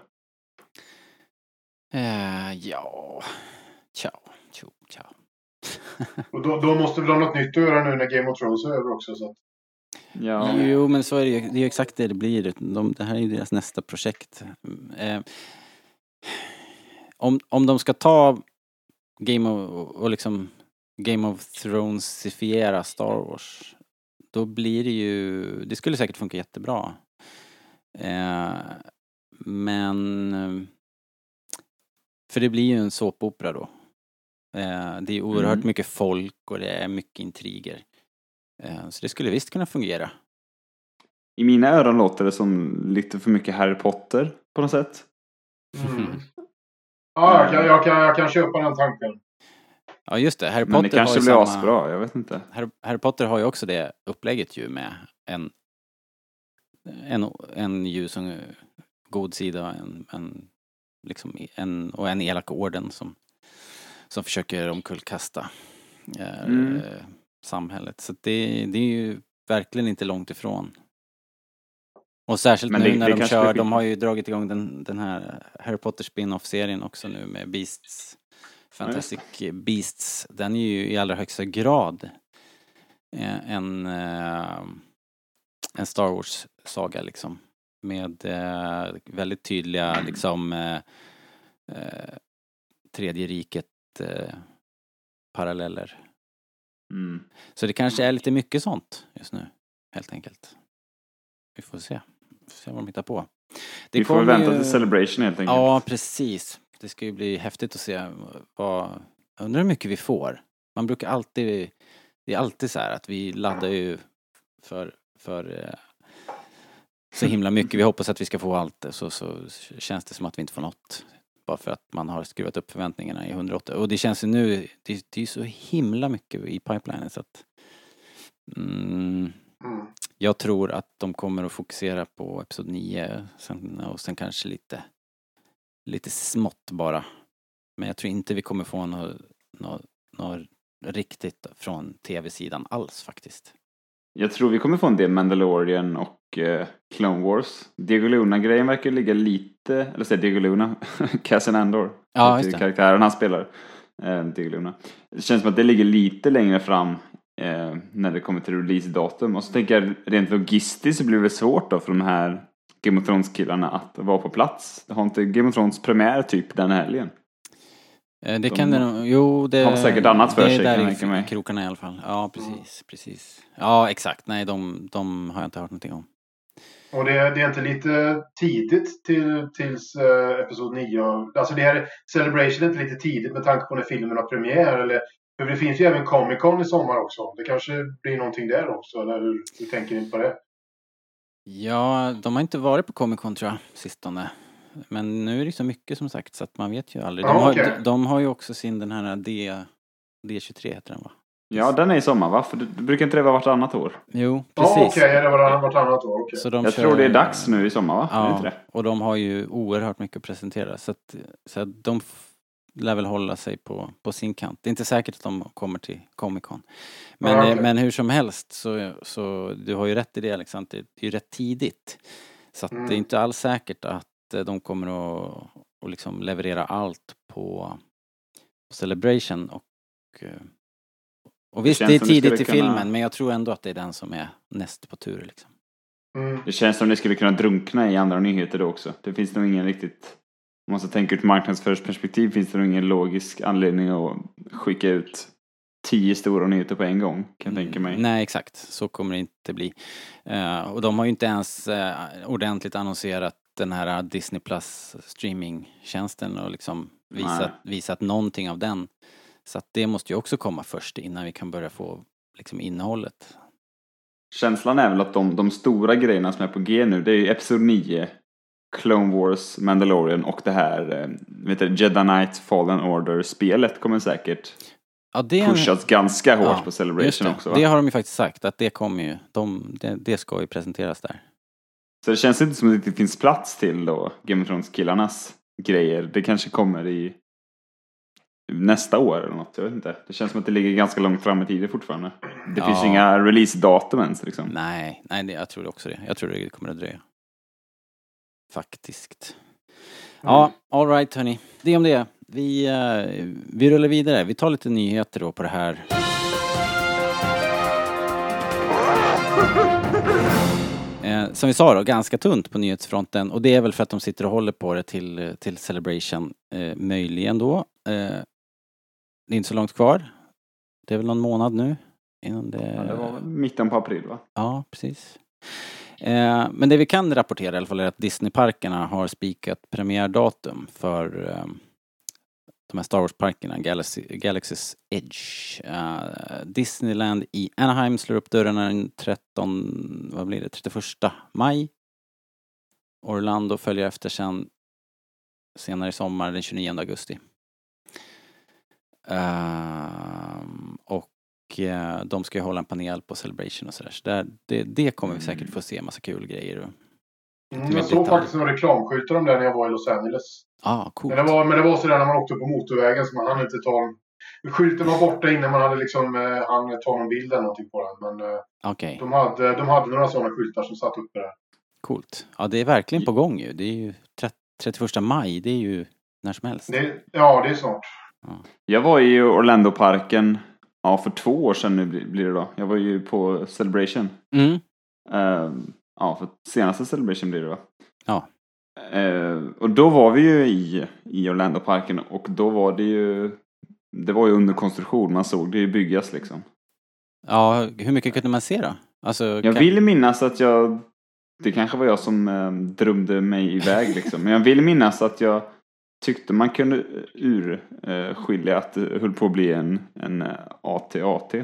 Eh, ja, ciao, tjo, ciao. Och då, då måste vi ha något nytt att göra nu när Game of Thrones är över också. Så att, Ja. Jo, men så är det ju. Det är ju exakt det det blir. De, det här är ju deras nästa projekt. Eh, om, om de ska ta Game of, och liksom Game of Thronesifiera Star Wars, då blir det ju, det skulle säkert funka jättebra. Eh, men, för det blir ju en såpopera då. Eh, det är oerhört Mm. mycket folk och det är mycket intriger. Eh, Så det skulle visst kunna fungera. I mina öron låter det som lite för mycket Harry Potter på något sätt. mm. Ja, jag kan, jag, kan, jag kan köpa den tanken. Ja just det, Harry Men Potter det kanske blir samma... asbra, jag vet inte. Harry, Harry Potter har ju också det upplägget ju med en, en, en ljus och god sida en, en, liksom en, och en elak orden som, som försöker omkullkasta eh, Mm. samhället. Så det, det är ju verkligen inte långt ifrån. Och särskilt Men nu det- när det de kör, blir- de har ju dragit igång den, den här Harry Potter spin-off-serien också nu med Beasts, Fantastic Beasts. Den är ju i allra högsta grad eh, en, eh, en Star Wars-saga liksom. Med eh, väldigt tydliga liksom tredje riket eh, paralleller. Mm. Så det kanske är lite mycket sånt just nu. helt enkelt. Vi får se. Vi får se vad de hittar på. Det Vi får vänta ju- till Celebration helt enkelt. Ja, precis. Det ska ju bli häftigt att se vad... Jag undrar hur mycket vi får. Man brukar alltid... Det är alltid så här att vi laddar ju för, för eh, så himla mycket. Vi hoppas att vi ska få allt så, så känns det som att vi inte får något. Bara för att man har skruvat upp förväntningarna i 180. Och det känns ju nu, det, det är så himla mycket i pipelinen så att... Mm, Mm. jag tror att de kommer att fokusera på Episod 9 sen, och sen kanske lite, lite smått bara. Men jag tror inte vi kommer få något, något, något riktigt från tv-sidan alls faktiskt. Jag tror vi kommer få en del Mandalorian och eh, Clone Wars. Diego Luna-grejen verkar ligga lite, eller säga Diego Luna, Cassian Andor. Ja, just det. Karaktären han spelar, eh, Diego Luna. Det känns som att det ligger lite längre fram eh, när det kommer till releasedatum. Och så tänker jag rent logistiskt så blir det svårt då för de här Game of Thrones-killarna att vara på plats. Har inte Game of Thrones premiär typ den helgen? Eh, Det De kan det nog, jo det... har säkert annat för det sig, är kan jag tänka mig. krokarna i alla fall. Ja, precis, precis. Ja, exakt. Nej, de, de har jag inte hört någonting om. Och det, det är inte lite tidigt till, tills eh, Episod 9? Alltså det är, Celebration är inte lite tidigt med tanke på när filmen har premiär? Eller, för det finns ju även Comic Con i sommar också. Det kanske blir någonting där också? Eller hur, hur tänker ni på det? Ja, de har inte varit på Comic Con tror jag, sistone. Men nu är det så mycket som sagt så att man vet ju aldrig. De, Ja, har, okej. de, de har ju också sin den här D, D23 heter den va? Ja, den är i sommar va? För det, det brukar inte det vara vartannat år? Jo, Ja, precis. okej. det var vartannat år. okej. Så de Jag kör- tror det är dags nu i sommar va? Ja, och de har ju oerhört mycket att presentera så att, så att de lär väl hålla sig på, på sin kant. Det är inte säkert att de kommer till Comic Con. Men, Ja, eh, men hur som helst så, så du har ju rätt i det Alexander, det är ju rätt tidigt. Så att Mm. det är inte alls säkert att eh, de kommer att, att liksom leverera allt på, på Celebration och eh, och visst, känns det är det tidigt i kunna- filmen men jag tror ändå att det är den som är näst på tur liksom. Mm. Det känns som det skulle kunna drunkna i andra nyheter då också. Det finns nog ingen riktigt... Om man ska tänka ur ett marknadsföringsperspektiv finns det nog ingen logisk anledning att skicka ut tio stora nyheter på en gång, kan jag tänka mig. Mm, Nej, exakt. Så kommer det inte bli. Eh, och de har ju inte ens eh, ordentligt annonserat den här Disney Plus streamingtjänsten och liksom visat, visat någonting av den. Så att det måste ju också komma först innan vi kan börja få liksom innehållet. Känslan är väl att de, de stora grejerna som är på G nu, det är ju Episod 9, Clone Wars, Mandalorian och det här, eh, vet du, Jedi Knight Fallen Order-spelet kommer säkert Ja, det, pushas ganska hårt ja, på Celebration det. också va? det har de ju faktiskt sagt att det kommer ju. De, det, det ska ju presenteras där. Så det känns inte som att det finns plats till då Game of Thrones-killarnas grejer. Det kanske kommer i nästa år eller något, jag vet inte. Det känns som att det ligger ganska långt fram i tiden fortfarande. Det Ja. finns inga release-datum ens liksom. Nej, nej det, jag tror också det. Jag tror det kommer att dröja. Faktiskt. Ja, all right hörni. Det om det. Vi, eh, vi rullar vidare. Vi tar lite nyheter då på det här. Eh, som vi sa då, ganska tunt på nyhetsfronten och det är väl för att de sitter och håller på det till, till Celebration, eh, möjligen då. Eh, det är inte så långt kvar. Det är väl någon månad nu innan det... Ja, det var mitten på april va? Ja, precis. Eh, men det vi kan rapportera i alla fall är att Disneyparkerna har spikat premiärdatum för eh, de här Star Wars-parkerna, Galaxy, Galaxys Edge. Eh, Disneyland i Anaheim slår upp dörrarna den 13, vad blir det, 31 maj. Orlando följer efter sen senare i sommar den 29 augusti. Ehm, och eh, de ska ju hålla en panel på Celebration och sådär. Så där, det, det kommer vi säkert få se massa kul grejer. och- Mm, jag såg faktiskt några reklamskyltar om det när jag var i Los Angeles. Ah, coolt. Men det var, men det var sådär när man åkte på motorvägen så man hann inte ta... Skylten var borta innan man hade liksom eh, hann ta någon bild eller någonting på den. Men eh, Okej, de, hade, de hade några sådana skyltar som satt uppe där. coolt. Ja, det är verkligen på gång ju. Det är ju 30, 31 maj, det är ju när som helst. Det, ja, det är snart. Jag var i Orlandoparken, ja för två år sedan nu blir det då. Jag var ju på Celebration. Mm. Eh, ja, för senaste Celebration blir det va? Ja. Eh, och då var vi ju i, i Orlandoparken och då var det ju det var ju under konstruktion, man såg det ju byggas liksom. Ja, hur mycket kunde man se då? Alltså, Jag kan- vill minnas att jag, det kanske var jag som eh, drömde mig iväg liksom, men jag vill minnas att jag tyckte man kunde urskilja att det höll på att bli en, en AT-AT.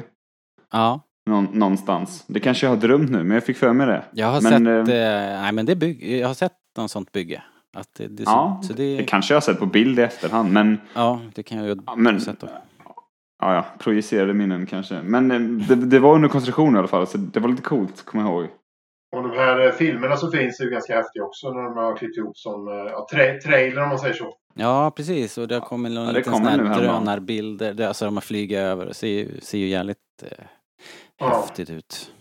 Ja, Någon, någonstans. Det kanske jag har drömt nu, men jag fick för mig det. jag har Men, sett, eh, eh, nej men det bygg, jag har sett något sånt bygge. Att det, det, Ja, så det, Det kanske jag har sett på bild i efterhand, men ja, det kan jag ju Ja, ha sett då. ja, ja, projicerade minnen kanske. Men eh, det, det var under konstruktion i alla fall, så det var lite coolt, kommer jag ihåg. Och de här eh, filmerna som finns är ju ganska häftiga också när de har klippt ihop som eh, ja, tra trailer om man säger så. Ja, precis. Och det har kommit någon Ja, liten kommer sån här drönarbilder. Det, alltså de har flugit över. Det ser ju, ser ju jävligt eh, Ja. häftigt ut.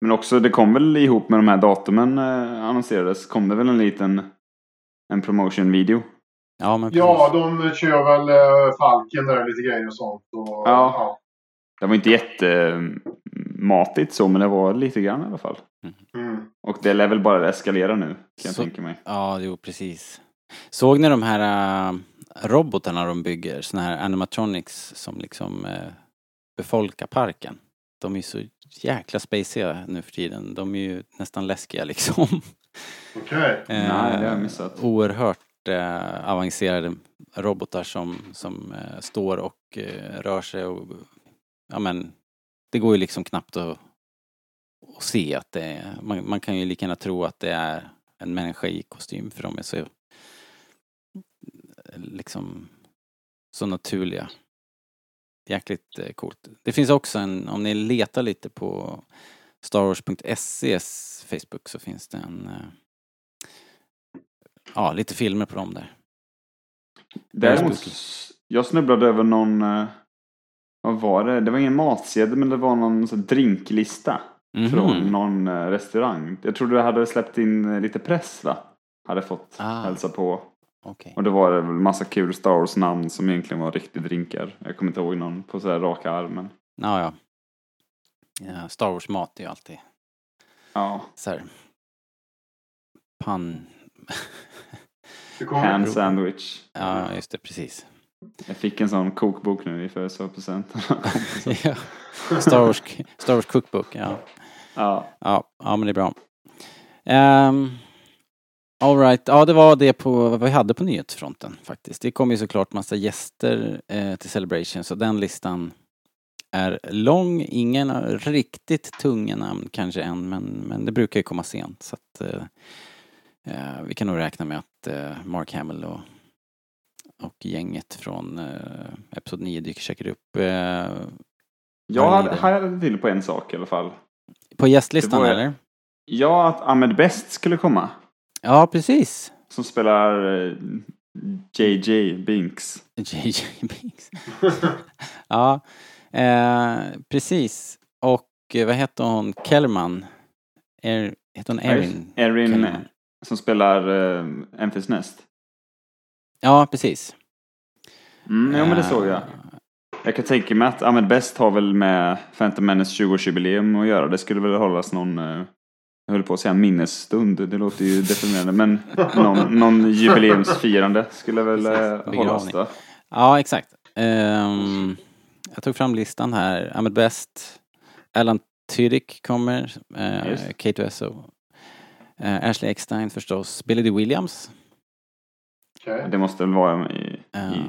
Men också, det kom väl ihop med de här datumen eh, annonserades, kom det väl en liten en promotion-video. Ja, men precis. Ja, de kör väl eh, Falken där lite grejer och sånt. Och, Ja. Det var inte jättematigt så, men det var lite grann i alla fall. Mm. Och det lär väl bara eskalera nu, kan jag Så- tänka mig. Ja, jo, precis. Såg ni de här äh, robotarna de bygger? Såna här animatronics som liksom äh, befolkar parken. De är ju så jäkla spaciga nu för tiden. De är ju nästan läskiga liksom. Okej. Eh, Nej, det har jag missat. Oerhört eh, avancerade robotar som, som eh, står och rör sig och ja men det går ju liksom knappt att, att se att det är, man, man kan ju lika gärna tro att det är en människa i kostym för de är så liksom så naturliga. Jäkligt eh, coolt. Det finns också en, om ni letar lite på starwars.ses Facebook så finns det en eh, Ja, lite filmer på dem där. Däremot, jag snubblade över någon, eh, vad var det? Det var ingen matsedel, men det var någon sån drinklista. Mhm. Från någon eh, restaurang. Jag tror du hade släppt in eh, lite press va? Hade fått Ah. hälsa på. Okej. Och det var det väl massa kul Star Wars namn som egentligen var riktiga drinkar. Jag kommer inte ihåg någon på så här raka armen. Ja, ja. ja. Star Wars-mat är ju alltid Ja, så här pan... Hand sandwich. ja, just det, precis. Jag fick en sån kokbok nu i födelsedagspresent. ja. Star Wars, Star Wars Cookbook, ja. Ja. Ja, ja men det är bra. Um, all right. ja det var det på vad vi hade på nyhetsfronten faktiskt. Det kom ju såklart massa gäster eh, till Celebration så den listan är lång. Ingen riktigt tunga namn kanske än men, men det brukar ju komma sent så att eh, eh, vi kan nog räkna med att eh, Mark Hamill och, och gänget från eh, Episod 9 dyker säkert upp. Eh, Jag hade, hade till på en sak i alla fall. På gästlistan var- eller? Ja, att Ahmed Best skulle komma. Ja, precis. Som spelar eh, JJ Binks. JJ Binks. ja, eh, precis. Och eh, vad heter hon? Kellerman? Er, heter hon Erin? Erin som spelar uh, Enfys Nest. Ja, precis. Mm, ja, men det såg jag. Eh, Jag kan tänka mig att Ahmed Best har väl med Phantom Menace 20-årsjubileum att göra. Det skulle väl hållas någon, eh, jag höll på att säga minnesstund, det låter ju deprimerande, men någon, någon jubileumsfirande skulle väl eh, Begravning. hållas då. Ja, exakt. Ehm, jag tog fram listan här. Ahmed Best, Alan Tudyk kommer, uh, Just. K2SO, uh, Ashley Eckstein förstås, Billy D. Williams. Okej. Det måste väl vara i, eh, i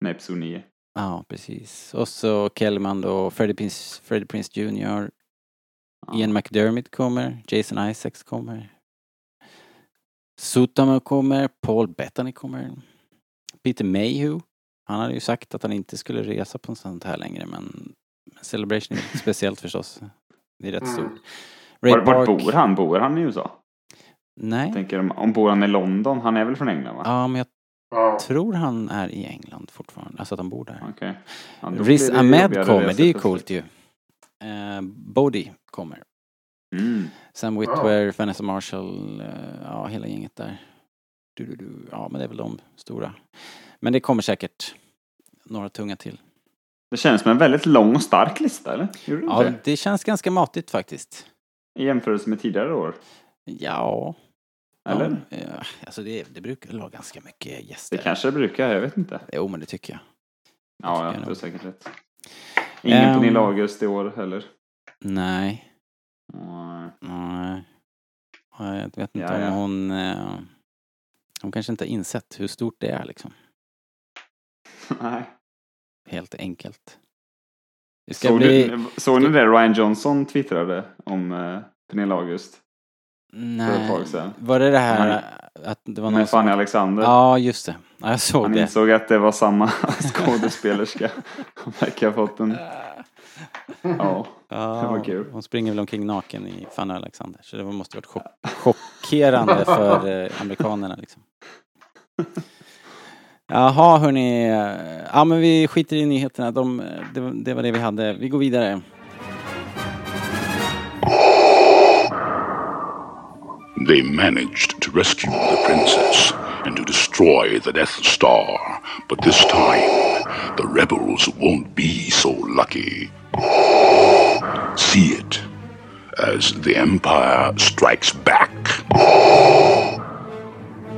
med Episod 9. Ja, precis. Och så Kellerman då, Freddie Prince, Freddie Prince Jr. Ja. Ian McDermott kommer, Jason Isaacs kommer. Sutamo kommer, Paul Bettany kommer. Peter Mayhew. Han hade ju sagt att han inte skulle resa på sånt här längre men Celebration är speciellt förstås. Det är rätt Mm. stort. Ray Var, Park. bor han? Bor han i USA? Nej. Jag tänker om, om bor han i London? Han är väl från England va? Ja, men jag Ja. tror han är i England fortfarande. Alltså att han bor där. Okej. Ja, Riz det Ahmed kommer, det är ju coolt ju. Uh, Bodhi kommer. Mm. Sam Witwer, Vanessa Marshall, eh, ja hela gänget där. Du, du, du. Ja men det är väl de stora. Men det kommer säkert några tunga till. Det känns som en väldigt lång och stark lista, eller? Gjorde det Ja inte? det känns ganska matigt faktiskt. I jämförelse med tidigare år. Ja. Eller? Ja, ja, alltså det, det brukar vara ganska mycket gäster. Det kanske det brukar, jag vet inte. Jo men det tycker jag. Ja, tycker ja du har säkert rätt. Ingen på Ehm. Neil August i år heller. Nej. Ja, Jag vet inte Ja, om hon... Eh, hon kanske inte har insett hur stort det är liksom. Nej. Helt enkelt. Det ska Såg, bli... du, såg ni det Ryan Johnson twittrade om eh, Pernilla August? För ett Nej. tag sedan. Var det det här Han- att det var någon Med Fanny som... Alexander. Ja, just det. Ja, jag såg Han det. insåg att det var samma skådespelerska. Han verkar ha fått en... Ja. Ja, det var kul. Hon springer väl omkring naken i Fanny Alexander. Så det måste varit chock chockerande för eh, amerikanerna liksom. Jaha hörni. Ja men vi skiter i nyheterna. De, det, det var det vi hade. Vi går vidare. They managed to rescue the princess and to destroy the Death Star. But this time, the rebels won't be so lucky. See it as the Empire strikes back.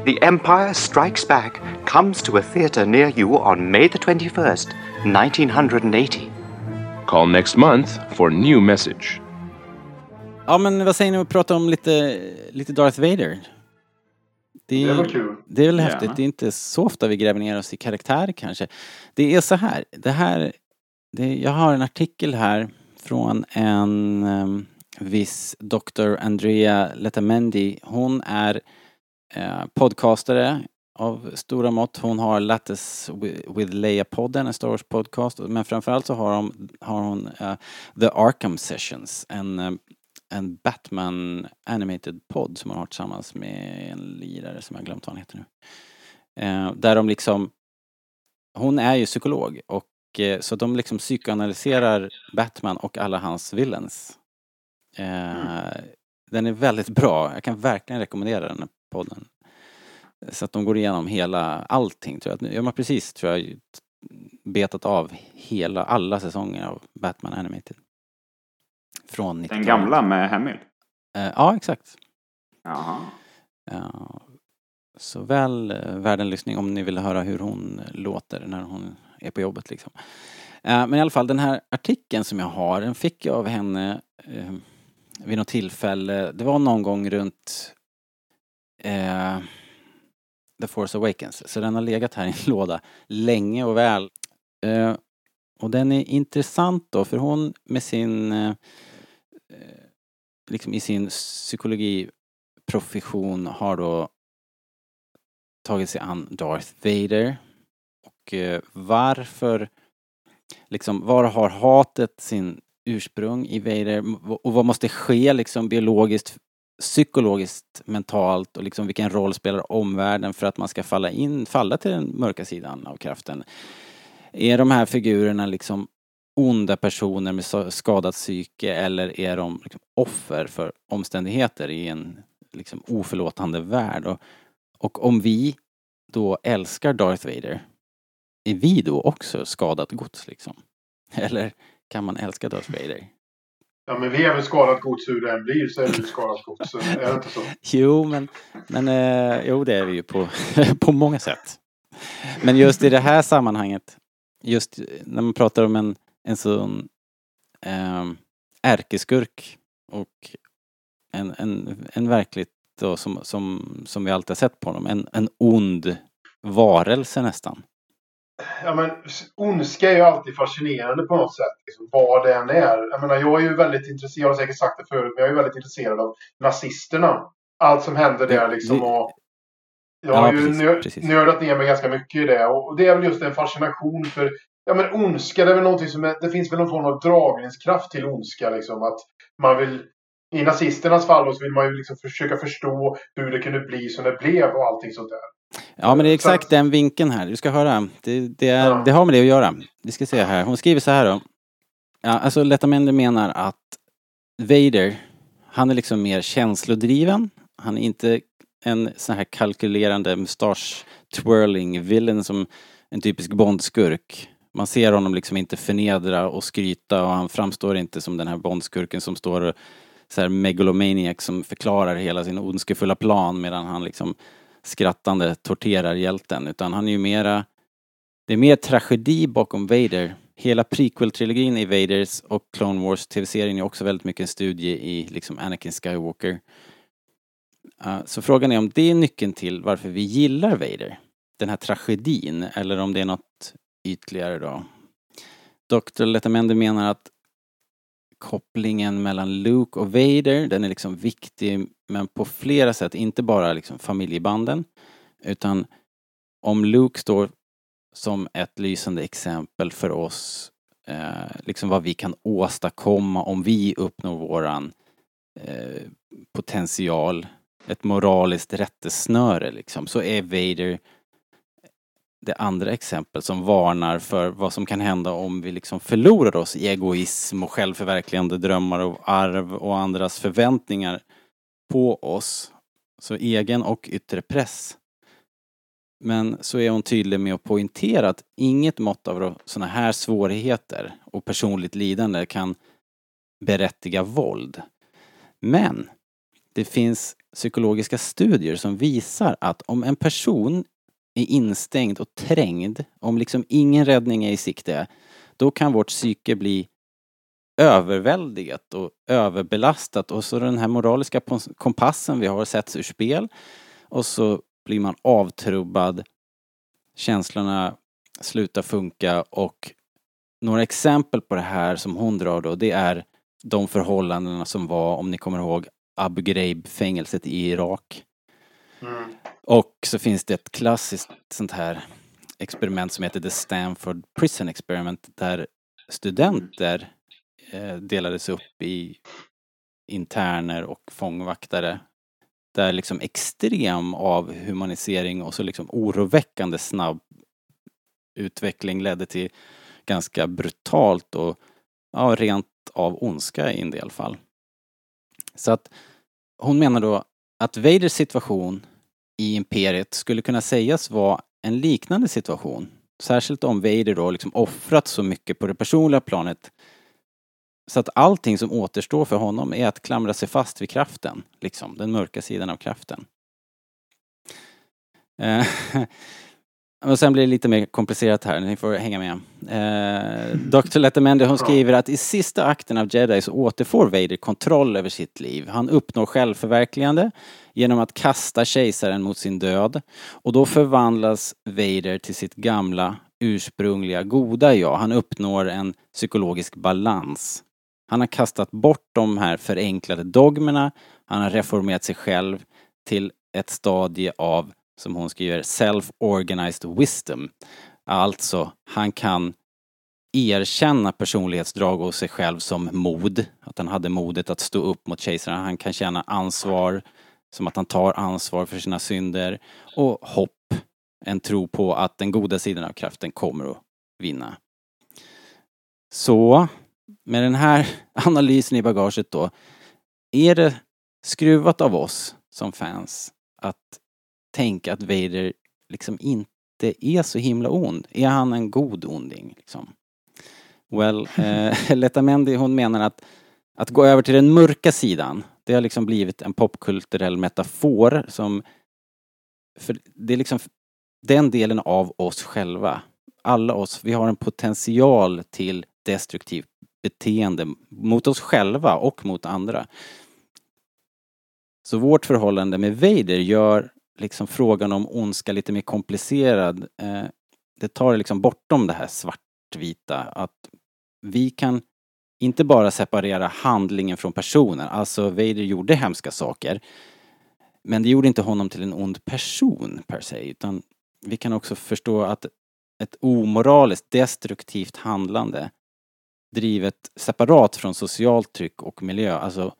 The Empire Strikes Back comes to a theater near you on May the 21st, 1980. Call next month for new message. Ja men vad säger ni om att prata om lite, lite Darth Vader? Det, Det var kul. Det är väl Gärna. häftigt. Det är inte så ofta vi gräver ner oss i karaktär kanske. Det är så här. Det här det, jag har en artikel här från en um, viss Dr. Andrea Letamendi. Hon är eh, podcastare av stora mått. Hon har Lattice wi- with Leia-podden, en Star Wars-podcast. Men framförallt så har hon, har hon eh, The Arkham Sessions, en, eh, en Batman animated podd som hon har tillsammans med en lirare som jag har glömt vad han heter nu. Eh, där de liksom, hon är ju psykolog och eh, så de liksom psykoanalyserar Batman och alla hans villains. Eh, Den är väldigt bra, jag kan verkligen rekommendera den här podden. Så att de går igenom hela, allting tror jag. Ja men precis tror jag betat av hela, alla säsonger av Batman Animated. Från 90 Den gamla med Hamill. Eh, ja, exakt. Jaha. Ja, så väl eh, värd en lyssning om ni vill höra hur hon låter när hon är på jobbet liksom. Eh, Men i alla fall den här artikeln som jag har, den fick jag av henne eh, vid något tillfälle. Det var någon gång runt eh, The Force Awakens. Så den har legat här i en låda länge och väl. Eh, och den är intressant då för hon med sin eh, eh, liksom i sin psykologiprofession har då tagit sig an Darth Vader. Och eh, varför, liksom, var har hatet sin ursprung i Vader och vad måste ske liksom biologiskt, psykologiskt, mentalt och liksom vilken roll spelar omvärlden för att man ska falla in, falla till den mörka sidan av kraften? Är de här figurerna liksom onda personer med skadat psyke eller är de liksom offer för omständigheter i en liksom oförlåtande värld? Och, och om vi då älskar Darth Vader, är vi då också skadat gods liksom? Eller kan man älska Darth Vader? Ja, men vi är väl skadat gods hur det än blir så är vi skadat gods. Är det inte så? Jo, men, men eh, jo, det är vi ju på, på många sätt. Men just i det här sammanhanget, just när man pratar om en, en sån eh, ärkeskurk och en, en, en verkligt då, som, som, som vi alltid har sett på honom, en, en ond varelse nästan. Ja, men ondska är ju alltid fascinerande på något sätt. Liksom, vad det än är. Jag menar, jag är ju väldigt intresserad, jag har säkert sagt det förut, men jag är ju väldigt intresserad av nazisterna. Allt som händer där liksom. Och jag Ja, har ju precis, nö- precis. nördat ner mig ganska mycket i det. Och det är väl just en fascination för Ja men ondska, det är väl någonting som är, det finns väl någon form av dragningskraft till ondska liksom. Att man vill, i nazisternas fall så vill man ju liksom försöka förstå hur det kunde bli som det blev och allting sånt där. Ja, men det är att- exakt den vinkeln här. Du ska höra. Det, det, är, Ja. det har med det att göra. Vi ska se här. Hon skriver så här då. Ja, alltså Letamendi menar att Vader, han är liksom mer känslodriven. Han är inte en sån här kalkylerande mustasch twirling villain som en typisk Bondskurk. Man ser honom liksom inte förnedra och skryta och han framstår inte som den här Bondskurken som står och så här megalomaniac som förklarar hela sin ondskefulla plan medan han liksom skrattande torterar hjälten utan han är ju mera det är mer tragedi bakom Vader. Hela prequel-trilogin i Vaders och Clone Wars tv-serien är också väldigt mycket en studie i liksom Anakin Skywalker. Uh, Så frågan är om det är nyckeln till varför vi gillar Vader. Den här tragedin, eller om det är något ytligare då. Dr. Letamendi menar att kopplingen mellan Luke och Vader, den är liksom viktig men på flera sätt, inte bara liksom familjebanden utan om Luke står som ett lysande exempel för oss, eh, liksom vad vi kan åstadkomma om vi uppnår våran eh, potential, ett moraliskt rättesnöre liksom, så är Vader det andra exemplet som varnar för vad som kan hända om vi liksom förlorar oss i egoism och självförverkligande drömmar och arv och andras förväntningar på oss. Så egen och yttre press. Men så är hon tydlig med att poängtera att inget mått av sådana här svårigheter och personligt lidande kan berättiga våld. Men det finns psykologiska studier som visar att om en person är instängd och trängd, om liksom ingen räddning är i sikte, då kan vårt psyke bli överväldigat och överbelastat och så den här moraliska kompassen vi har sätts ur spel och så blir man avtrubbad, känslorna slutar funka och några exempel på det här som hon drar då, det är de förhållandena som var, om ni kommer ihåg, Abu Ghraib-fängelset i Irak. Mm. Och så finns det ett klassiskt sånt här experiment som heter The Stanford Prison Experiment där studenter eh, delades upp i interner och fångvaktare. Där liksom extrem avhumanisering och så liksom oroväckande snabb utveckling ledde till ganska brutalt och ja, rent av ondska i en del fall. Så att hon menar då att Vaders situation i Imperiet skulle kunna sägas vara en liknande situation. Särskilt om Vader då liksom offrat så mycket på det personliga planet så att allting som återstår för honom är att klamra sig fast vid kraften, liksom, den mörka sidan av kraften. Eh, Och sen blir det lite mer komplicerat här, ni får hänga med. Eh, Dr. Lettermende hon skriver att i sista akten av Jedi så återfår Vader kontroll över sitt liv. Han uppnår självförverkligande genom att kasta kejsaren mot sin död. Och då förvandlas Vader till sitt gamla ursprungliga goda jag. Han uppnår en psykologisk balans. Han har kastat bort de här förenklade dogmerna. Han har reformerat sig själv till ett stadie av, som hon skriver, self-organized wisdom. Alltså, han kan erkänna personlighetsdrag hos sig själv som mod. Att han hade modet att stå upp mot kejsaren. Han kan känna ansvar, som att han tar ansvar för sina synder. Och hopp, en tro på att den goda sidan av kraften kommer att vinna. Så, med den här analysen i bagaget då, är det skruvat av oss som fans att tänka att Vader liksom inte är så himla ond? Är han en god onding? Liksom? Well, eh, Letamendi hon menar att att gå över till den mörka sidan, det har liksom blivit en popkulturell metafor som för det är liksom den delen av oss själva, alla oss, vi har en potential till destruktivt beteende mot oss själva och mot andra. Så vårt förhållande med Vader gör liksom frågan om ondska lite mer komplicerad. Eh, det tar liksom bortom det här svartvita, att vi kan inte bara separera handlingen från personen, alltså Vader gjorde hemska saker. Men det gjorde inte honom till en ond person per se, utan vi kan också förstå att ett omoraliskt destruktivt handlande drivet separat från socialt tryck och miljö, alltså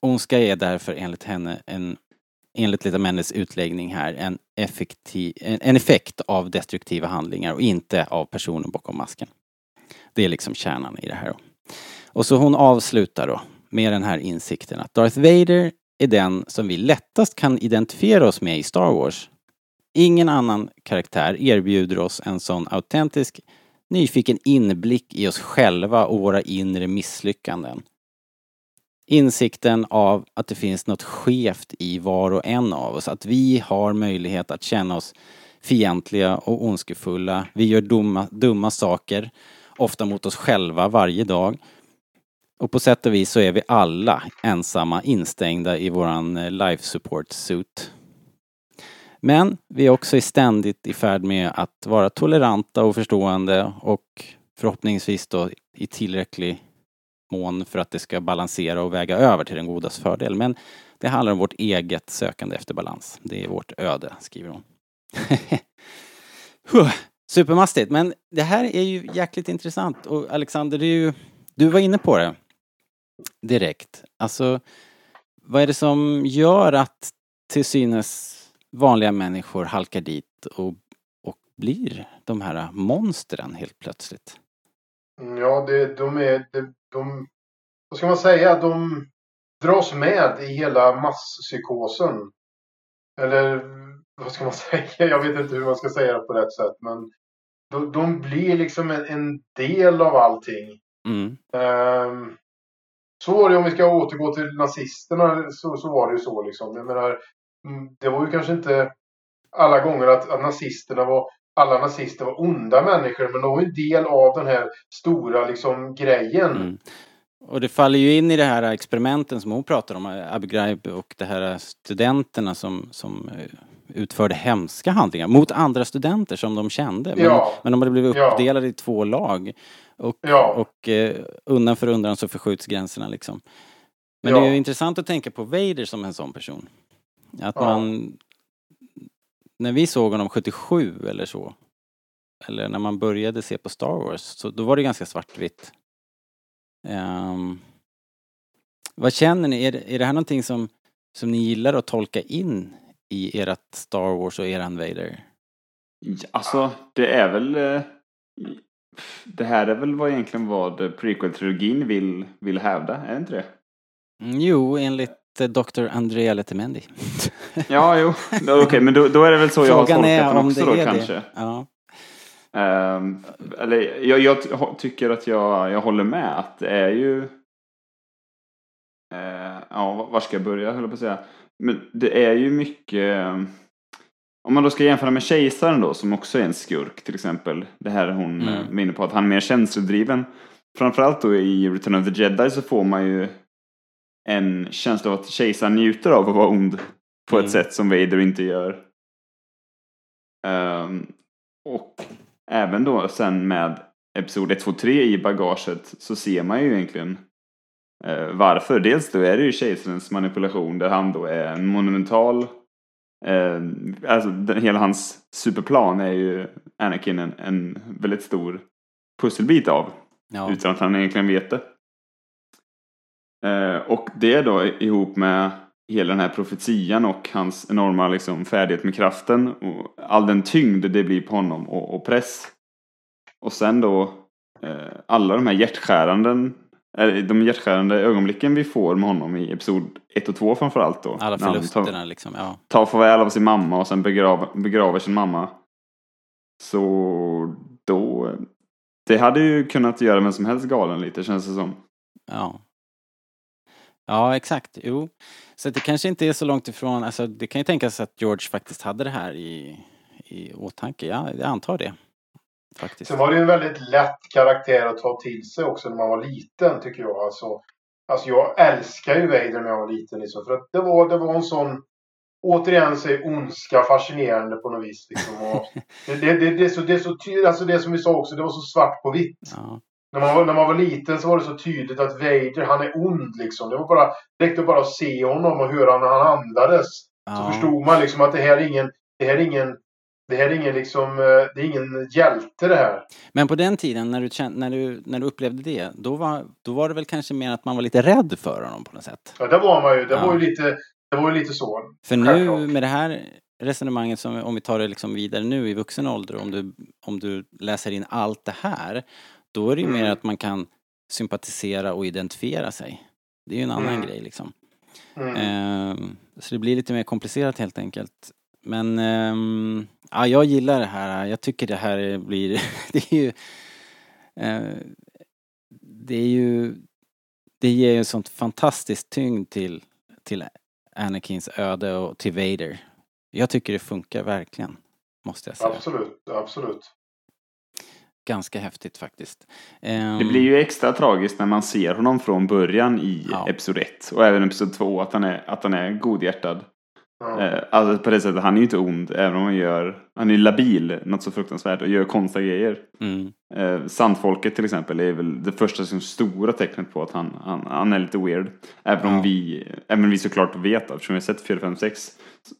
ondska är därför enligt henne en enligt Lita Mendes utläggning här, en, effektiv, en, en effekt av destruktiva handlingar och inte av personen bakom masken. Det är liksom kärnan i det här. Då. Och så hon avslutar då med den här insikten att Darth Vader är den som vi lättast kan identifiera oss med i Star Wars. Ingen annan karaktär erbjuder oss en sån autentisk, nyfiken inblick i oss själva och våra inre misslyckanden. Insikten av att det finns något skevt i var och en av oss, att vi har möjlighet att känna oss fientliga och ondskefulla. Vi gör dumma, dumma saker, ofta mot oss själva varje dag. Och på sätt och vis så är vi alla ensamma instängda i våran eh, life support suit. Men vi är också ständigt i färd med att vara toleranta och förstående och förhoppningsvis då i tillräcklig mån för att det ska balansera och väga över till den godas fördel. Men det handlar om vårt eget sökande efter balans. Det är vårt öde, skriver hon. Supermastigt, men det här är ju jäkligt intressant och Alexander, du, ju, du var inne på det direkt. Alltså, vad är det som gör att till synes vanliga människor halkar dit och, och blir de här monstren helt plötsligt? Ja, det, de är... De, de, vad ska man säga? De dras med i hela masspsykosen. Eller vad ska man säga? Jag vet inte hur man ska säga det på rätt sätt. Men de, de blir liksom en, en, del av allting. Mm. Um, så var det om vi ska återgå till nazisterna. Så, så var det ju så liksom. Jag menar, mm, det var ju kanske inte alla gånger att, att nazisterna var alla nazister var onda människor men de var en del av den här stora liksom grejen. Mm. Och det faller ju in i det här experimenten som hon pratar om, Abu Ghraib och de här studenterna som, som eh, utförde hemska handlingar mot andra studenter som de kände. Men, ja. men de hade blivit uppdelade ja. i två lag. Och, ja. och eh, undan för undan så förskjuts gränserna liksom. Men det är ju intressant att tänka på Vader som en sån person. Att man... När vi såg honom 77 eller så, eller när man började se på Star Wars, så då var det ganska svartvitt. Um, vad känner ni? Är det, är det här någonting som, som ni gillar att tolka in i ert Star Wars och eran Vader? Alltså, det är väl... eh, Det här är väl vad egentligen vad prequel-trilogin vill, vill hävda, är det inte det? Mm, jo, enligt Dr. Andrea Lettemendi. Ja, jo. Okej, okay, men då, då är det väl så jag har Frågan tolkat den också det då kanske. det. Ja. Ehm, eller jag, jag ty- tycker att jag, jag håller med att det är ju... eh, ja, var ska jag börja höll jag på att säga. Men det är ju mycket... Om man då ska jämföra med Kejsaren då, som också är en skurk till exempel. Det här hon Mm. mm. minner på att han är mer känslodriven. Framförallt då i Return of the Jedi så får man ju en känsla av att Kejsaren njuter av att vara ond på Mm. ett sätt som Vader inte gör. Ehm, och även då sen med Episod 1, 2, 3 i bagaget så ser man ju egentligen eh, varför. Dels då är det ju kejsarens manipulation där han då är en monumental eh, alltså den, hela hans superplan är ju Anakin en, en väldigt stor pusselbit av Ja. utan att han egentligen vet det. Eh, och det då ihop med hela den här profetian och hans enorma liksom, färdighet med kraften och all den tyngd det blir på honom och, och press. Och sen då eh, alla de här hjärtskäranden de hjärtskärande ögonblicken vi får med honom i episod 1 och 2 framförallt då. Alla förlusterna tar, liksom, ja. tar farväl av sin mamma och sen begrav, begraver sin mamma. Så då... Det hade ju kunnat göra vem som helst galen lite känns det som. Ja. Ja, exakt. Jo. Så det kanske inte är så långt ifrån, alltså det kan ju tänkas att George faktiskt hade det här i, i åtanke. Ja, jag antar det. Faktiskt. Sen var det ju en väldigt lätt karaktär att ta till sig också när man var liten tycker jag. Alltså, alltså jag älskar ju Vader när jag var liten. Liksom, för att det var, det var en sån, återigen så är ondska fascinerande på något vis. Liksom, och det, det, det, det, är så, det är så alltså det som vi sa också, det var så svart på vitt. Ja. När man, var, när man var liten så var det så tydligt att Vader, han är ond liksom. Det var bara, det räckte bara att se honom och höra när han andades. Så Ja. förstod man liksom att det här är ingen, det här är ingen, det här är ingen liksom, eh, det är ingen hjälte det här. Men på den tiden när du, när, du, när du upplevde det, då var, då var det väl kanske mer att man var lite rädd för honom på något sätt? Ja, det var man ju. Det Ja. var ju lite, det var ju lite så. För nu Självklart. med det här resonemanget, som, om vi tar det liksom vidare nu i vuxen ålder, om du, om du läser in allt det här, då är det ju Mm. mer att man kan sympatisera och identifiera sig. Det är ju en annan Mm. grej liksom. Mm. Ehm, så det blir lite mer komplicerat helt enkelt. Men ehm, ja, jag gillar det här. Jag tycker det här blir, det är ju, eh, det är ju, det ger ju sånt fantastiskt tyngd till, till Anakins öde och till Vader. Jag tycker det funkar verkligen, måste jag säga. Absolut, absolut. Ganska häftigt faktiskt. Ehm, Det blir ju extra tragiskt när man ser honom från början i Ja. Episod 1 och även Episod 2 att han är, att han är godhjärtad. Ja. Eh, alltså på det sättet, han är ju inte ond även om han gör, han är ju labil något så fruktansvärt och gör konstiga grejer. mm, Eh, Sandfolket till exempel är väl det första som stora tecknet på att han, han, han är lite weird. Även om Ja. vi, även vi såklart vet eftersom vi har sett 4, 5, 6.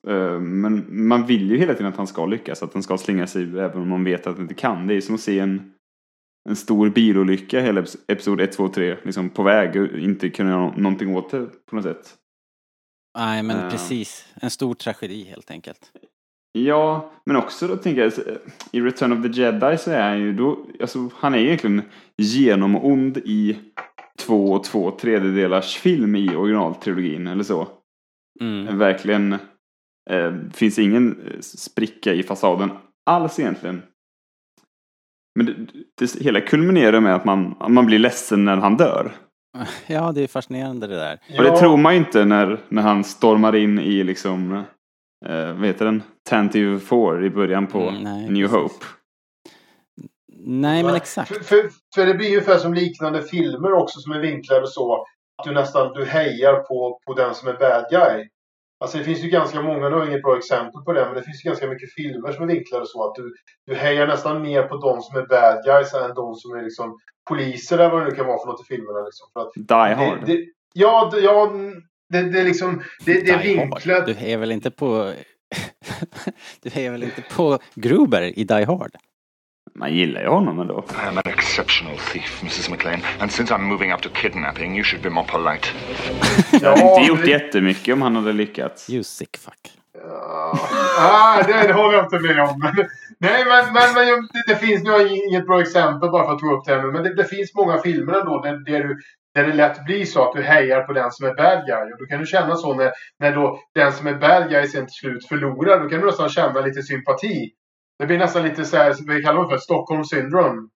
Eh, men man vill ju hela tiden att han ska lyckas, att han ska slinga sig även om man vet att han inte kan. Det är som att se en, en stor bilolycka hela episod 1, 2, 3 liksom på väg och inte kunna göra nå- någonting åt det på något sätt. Nej men Ja. precis, en stor tragedi helt enkelt. Ja, men också då tänker jag i Return of the Jedi så är han ju då, alltså han är egentligen genomond i två och två tredjedelars film i originaltrilogin eller så. Mm. Verkligen eh, finns ingen eh, spricka i fasaden alls egentligen. Men det, det hela kulminerar med att man, man blir ledsen när han dör. Ja, det är fascinerande det där. Och det tror man ju inte när, när han stormar in i liksom, eh, vad heter den? Tantive 4 i början på Mm, nej, New precis. Hope. Nej, men För, exakt. för, för det blir ungefär som liknande filmer också som är vinklade så att du nästan du hejar på, på den som är bad guy. Alltså det finns ju ganska många, nu har inget bra exempel på det, men det finns ju ganska mycket filmer som är vinklade så att du, du hejar nästan mer på de som är bad guys än de som är liksom poliser eller vad det nu kan vara för något i filmerna. Liksom. För att Die Hard. det, det, ja, det, ja det, det är liksom, det, det är vinklat. Du är väl inte på... du är väl inte på Gruber i Die Hard? Man gillar ju honom ändå. I am an exceptional thief, Mrs. McLean, and since I'm moving up to kidnapping, you should be more polite. Jag hade Ja, inte gjort jättemycket om han hade lyckats. You sick fuck. Ah, det, det håller jag inte med om. Nej, men, men, men det, det finns, nu har jag inget bra exempel bara för att ta upp det här nu, men det, det finns många filmer ändå där, där, du, där det lätt blir så att du hejar på den som är bad guy. Och då kan du känna så när, när då den som är bad guy sen till slut förlorar. Då kan du nästan känna lite sympati. Det blir nästan lite så här, vad vi kallar det för, Stockholm syndrome.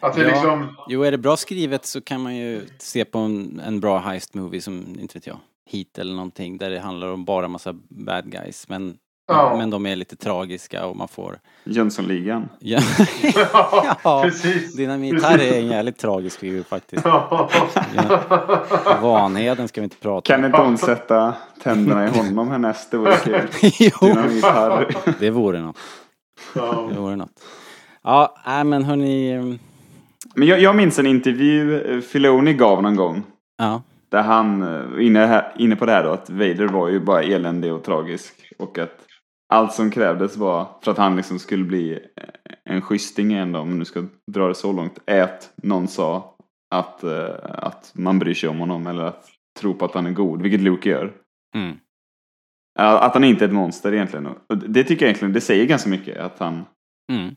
Att det Ja. liksom... Jo, är det bra skrivet så kan man ju se på en, en bra heist movie som, inte vet jag, Heat eller någonting där det handlar om bara massa bad guys. Men, Ja. men de är lite tragiska och man får... Jönssonligan. Ja, ja precis. Dynamit här är en jävligt tragisk figur faktiskt. Vanheden ska vi inte prata Kan om. inte hon sätta tänderna i honom härnäst? Det vore kul. Dynamit-Harry. det vore något. Ja. Det vore något. Ja, nej men hörni... Men jag, jag minns en intervju eh, Filoni gav någon gång. Ja, Där han, eh, inne, här, inne på det här då, att Vader var ju bara eländig och tragisk. Och att allt som krävdes var, för att han liksom skulle bli eh, en schysting igen då, om nu ska dra det så långt, är att någon sa att, att man bryr sig om honom eller att tro på att han är god, vilket Luke gör. mm. Att han inte är ett monster egentligen. Det tycker jag egentligen, det säger ganska mycket. Att han, Mm.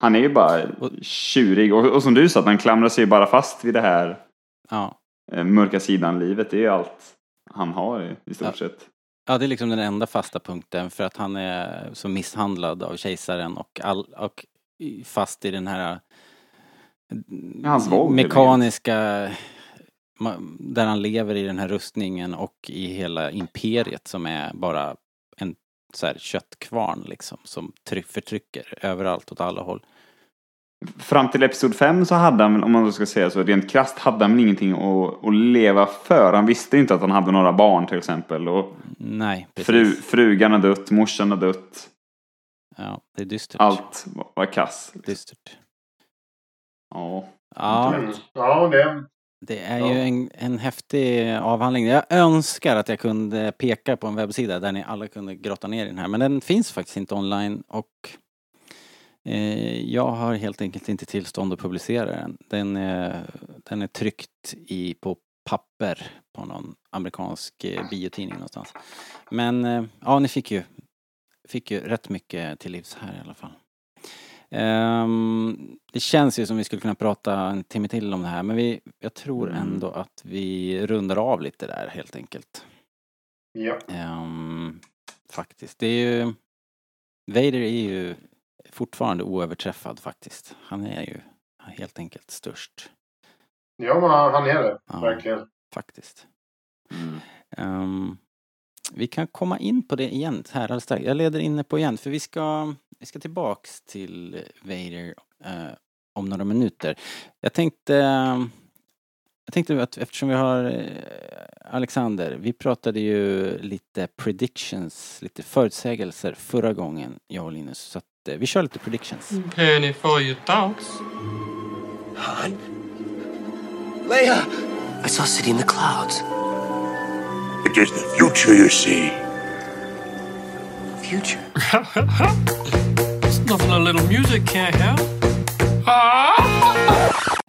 han är ju bara Och- tjurig. Och, och som du sa, att han klamrar sig bara fast vid det här ja. eh, mörka sidan-livet. Det är ju allt han har i, stort Ja. sett. Ja, det är liksom den enda fasta punkten för att han är så misshandlad av kejsaren och, all, och fast i den här Hans våld, mekaniska där han lever i den här rustningen och i hela imperiet som är bara en så här köttkvarn liksom som tryck, förtrycker överallt åt alla håll. Fram till Episod 5 så hade han, om man då ska säga så, rent krasst hade han ingenting att, att leva för. Han visste inte att han hade några barn till exempel. Och Nej, precis. fru, frugan har dött, morsan har dött. Ja, det är dystert. Allt var, var kass. Dystert. Ja. Ja. Ja, det... Det är Ja. ju en, en häftig avhandling. Jag önskar att jag kunde peka på en webbsida där ni alla kunde grotta ner i den här. Men den finns faktiskt inte online och eh, jag har helt enkelt inte tillstånd att publicera den. Den är, den är tryckt i, på papper på någon amerikansk eh, biotidning någonstans. Men eh, ja, ni fick ju, fick ju rätt mycket till livs här i alla fall. Ehm, det känns ju som vi skulle kunna prata en timme till om det här men vi, jag tror Mm. ändå att vi rundar av lite där helt enkelt. Ja. Ehm, faktiskt. Det är ju... Vader är ju fortfarande oöverträffad faktiskt. Han är ju helt enkelt störst. ja, men han är det. Ja. Verkligen. Faktiskt. Mm. Ehm, vi kan komma in på det igen här alldeles strax. Jag leder inne på igen för vi ska, vi ska tillbaks till Vader eh, om några minuter. Jag tänkte, jag tänkte att eftersom vi har eh, Alexander, vi pratade ju lite predictions, lite förutsägelser förra gången, jag och Linus. Så att eh, vi kör lite predictions. Penny for your thoughts. Han? Leia! I saw a city in the clouds. It is the future you see. Future? It's nothing a little music can't help.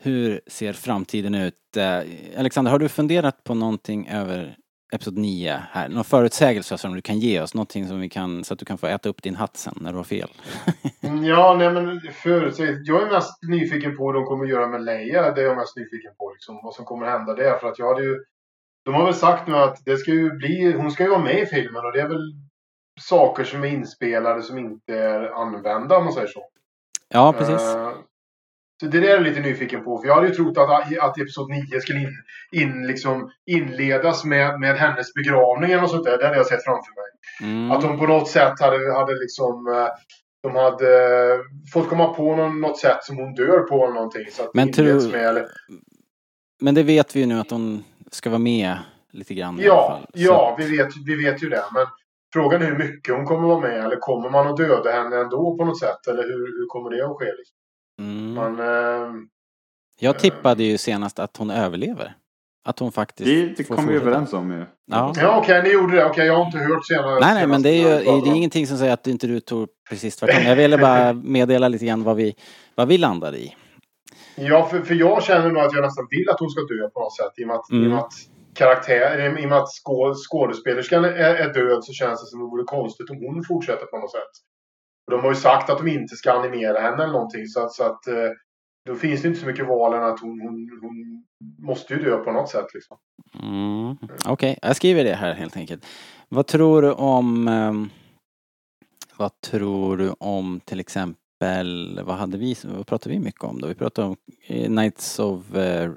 Hur ser framtiden ut? Eh, Alexander, har du funderat på någonting över Episod 9 här? Några förutsägelser som du kan ge oss? Någonting som vi kan, så att du kan få äta upp din hatt sen när du har fel? Mm, Ja, nej men förutsäg. Jag är mest nyfiken på hur de kommer göra med Leia. Det är jag mest nyfiken på. Liksom, vad som kommer hända där. För att jag hade ju... De har väl sagt nu att det ska ju bli... Hon ska ju vara med i filmen och det är väl saker som är inspelade som inte är använda om man säger så. Ja, precis. Eh, så det där är jag lite nyfiken på. För jag hade ju trott att, att Episod 9 skulle in, in, liksom inledas med, med hennes begravning eller sånt där. Det hade jag sett framför mig. Mm. Att de på något sätt hade, hade liksom... eh, De hade eh, fått komma på någon, något sätt som hon dör på eller någonting. Så att Men det tror- med, eller, Men det vet vi ju nu att hon ska vara med lite grann i alla Ja, fall. Så- ja vi, vet, vi vet ju det. Men frågan är hur mycket hon kommer vara med. Eller kommer man att döda henne ändå på något sätt? Eller hur, hur kommer det att ske? Liksom? Mm. Man, eh, Jag tippade ju senast att hon överlever. Att hon faktiskt Det, det kom vi överens om ju. Ja. ja, okej, ni gjorde det. Okej, jag har inte hört senare. Nej, nej, men det är ju det är ingenting som säger att inte du tog precis tvärtom. Jag ville bara meddela lite grann vad vi, vad vi landade i. Ja, för, för jag känner nog att jag nästan vill att hon ska dö på något sätt. I och med att, i Mm. med att karaktär, i och med att skå, skådespelerskan är, är död så känns det som det vore konstigt om hon fortsätter på något sätt. Och de har ju sagt att de inte ska animera henne eller någonting. Så att, så att eh, då finns det inte så mycket val än att hon, hon, hon måste ju dö på något sätt. Liksom. Mm. Okej, jag skriver det här helt enkelt. Vad tror du om... ehm, vad tror du om till exempel... Vad hade vi... Vad pratade vi mycket om då? Vi pratade om eh, Knights of... eh,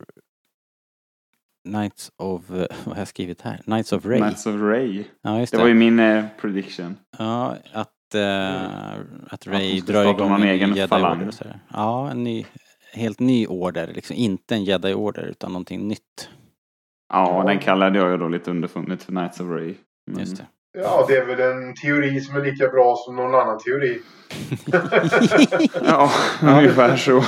Knights of... eh, vad har jag skrivit här? Knights of Ray. Knights of Ray. Ja, just Det det. var ju min eh, prediction. Ja, att, att Ray ska drar igång en egen ny jedi falang. order och sådär. Ja, en ny, helt ny order. Liksom inte en jedi order utan någonting nytt. Ja, den kallade jag ju då lite underfundigt för Knights of Ray. Men- Just det. Ja, det är väl en teori som är lika bra som någon annan teori. Ja, ungefär så.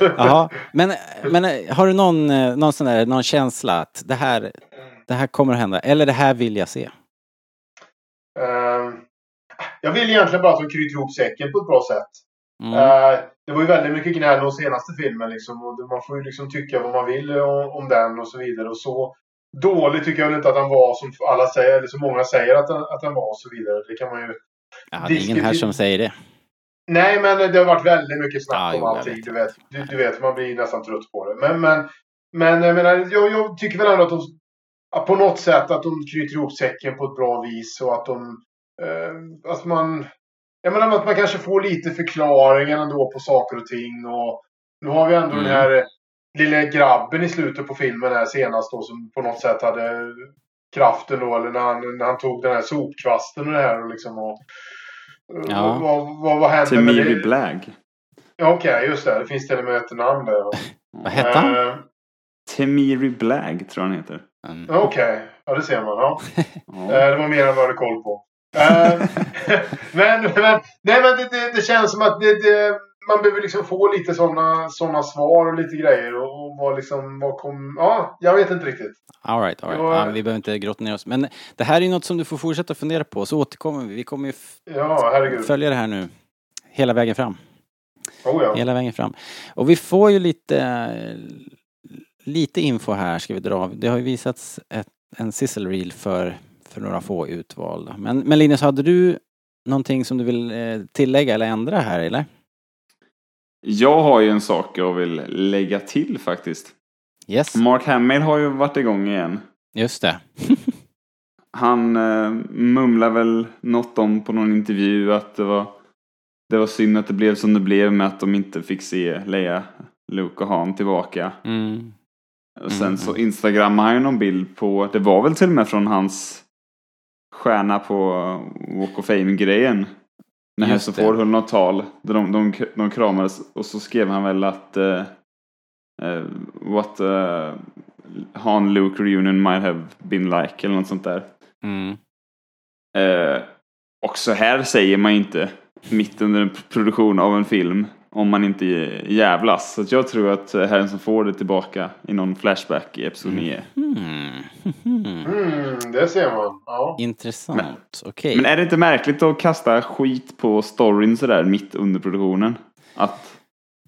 Jaha, men, men eh, har du någon, eh, någon sån där, någon känsla att det här, det här kommer att hända? Eller det här vill jag se? Eh, jag vill egentligen bara att de knyter ihop säcken på ett bra sätt. Mm. Eh, det var ju väldigt mycket gnäll om senaste filmen liksom. Och man får ju liksom tycka vad man vill om, om den och så vidare. Och så dålig tycker jag väl inte att den var som alla säger, eller så många säger att den, att den var och så vidare. Det kan man ju... Ja, det är ingen här som säger det. Nej, men det har varit väldigt mycket snack Ja, om jo, allting. vet. Du vet, du, du vet, man blir nästan trött på det. Men, men, men jag, menar, jag, jag tycker väl ändå att de på något sätt att de knyter ihop säcken på ett bra vis och att de... Eh, att man... Jag menar att man kanske får lite förklaringar ändå på saker och ting. Och nu har vi ändå Mm. den här lilla grabben i slutet på filmen här senast då som på något sätt hade kraften då. Eller när han, när han tog den här sopkvasten och det här och liksom och... Ja. Vad, vad, vad hände med Temiri det? Blag. Ja, Okej, just det. Det finns till och med ett namn där. Vad hette han? Eh, Temiri Blag tror jag han heter. Mm. Okej, ja det ser man. Ja. Ja. Eh, det var mer än vad jag hade koll på. Eh, men, men, nej, men det, det, det känns som att det, det, man behöver liksom få lite sådana såna svar och lite grejer. Och, och vad liksom, vad kom... Ja, jag vet inte riktigt. All right, all right. Ja. Vi behöver inte grotta ner oss. Men det här är ju något som du får fortsätta fundera på, så återkommer vi. Vi kommer ju Ja, herregud. följa det här nu hela vägen fram. Oh, ja. Hela vägen fram. Och vi får ju lite, lite info här ska vi dra. Det har ju visats ett, en sizzle reel för, för några få utvalda. Men, men Linus, hade du någonting som du vill eh, tillägga eller ändra här eller? Jag har ju en sak jag vill lägga till faktiskt. Yes, Mark Hamill har ju varit igång igen. just det. Han eh, mumlar väl något om på någon intervju att det var, det var synd att det blev som det blev med att de inte fick se Leia, Luke och Han tillbaka. Mm. Och sen Mm, så instagrammade han ju någon bild på, det var väl till och med från hans stjärna på Walk of Fame-grejen. Harrison det. Ford höll något tal. Där de, de, de kramades och så skrev han väl att eh, eh, What uh, Han Luke reunion might have been like eller något sånt där. Mm. Eh, och så här säger man inte mitt under en produktion av en film om man inte jävlas. Så jag tror att Harrison Ford är tillbaka i någon flashback i Episod 9. Hmm. Hmm. Mm, det ser man. Ja. Intressant. Okej. Men är det inte märkligt att kasta skit på storyn sådär mitt under produktionen? Att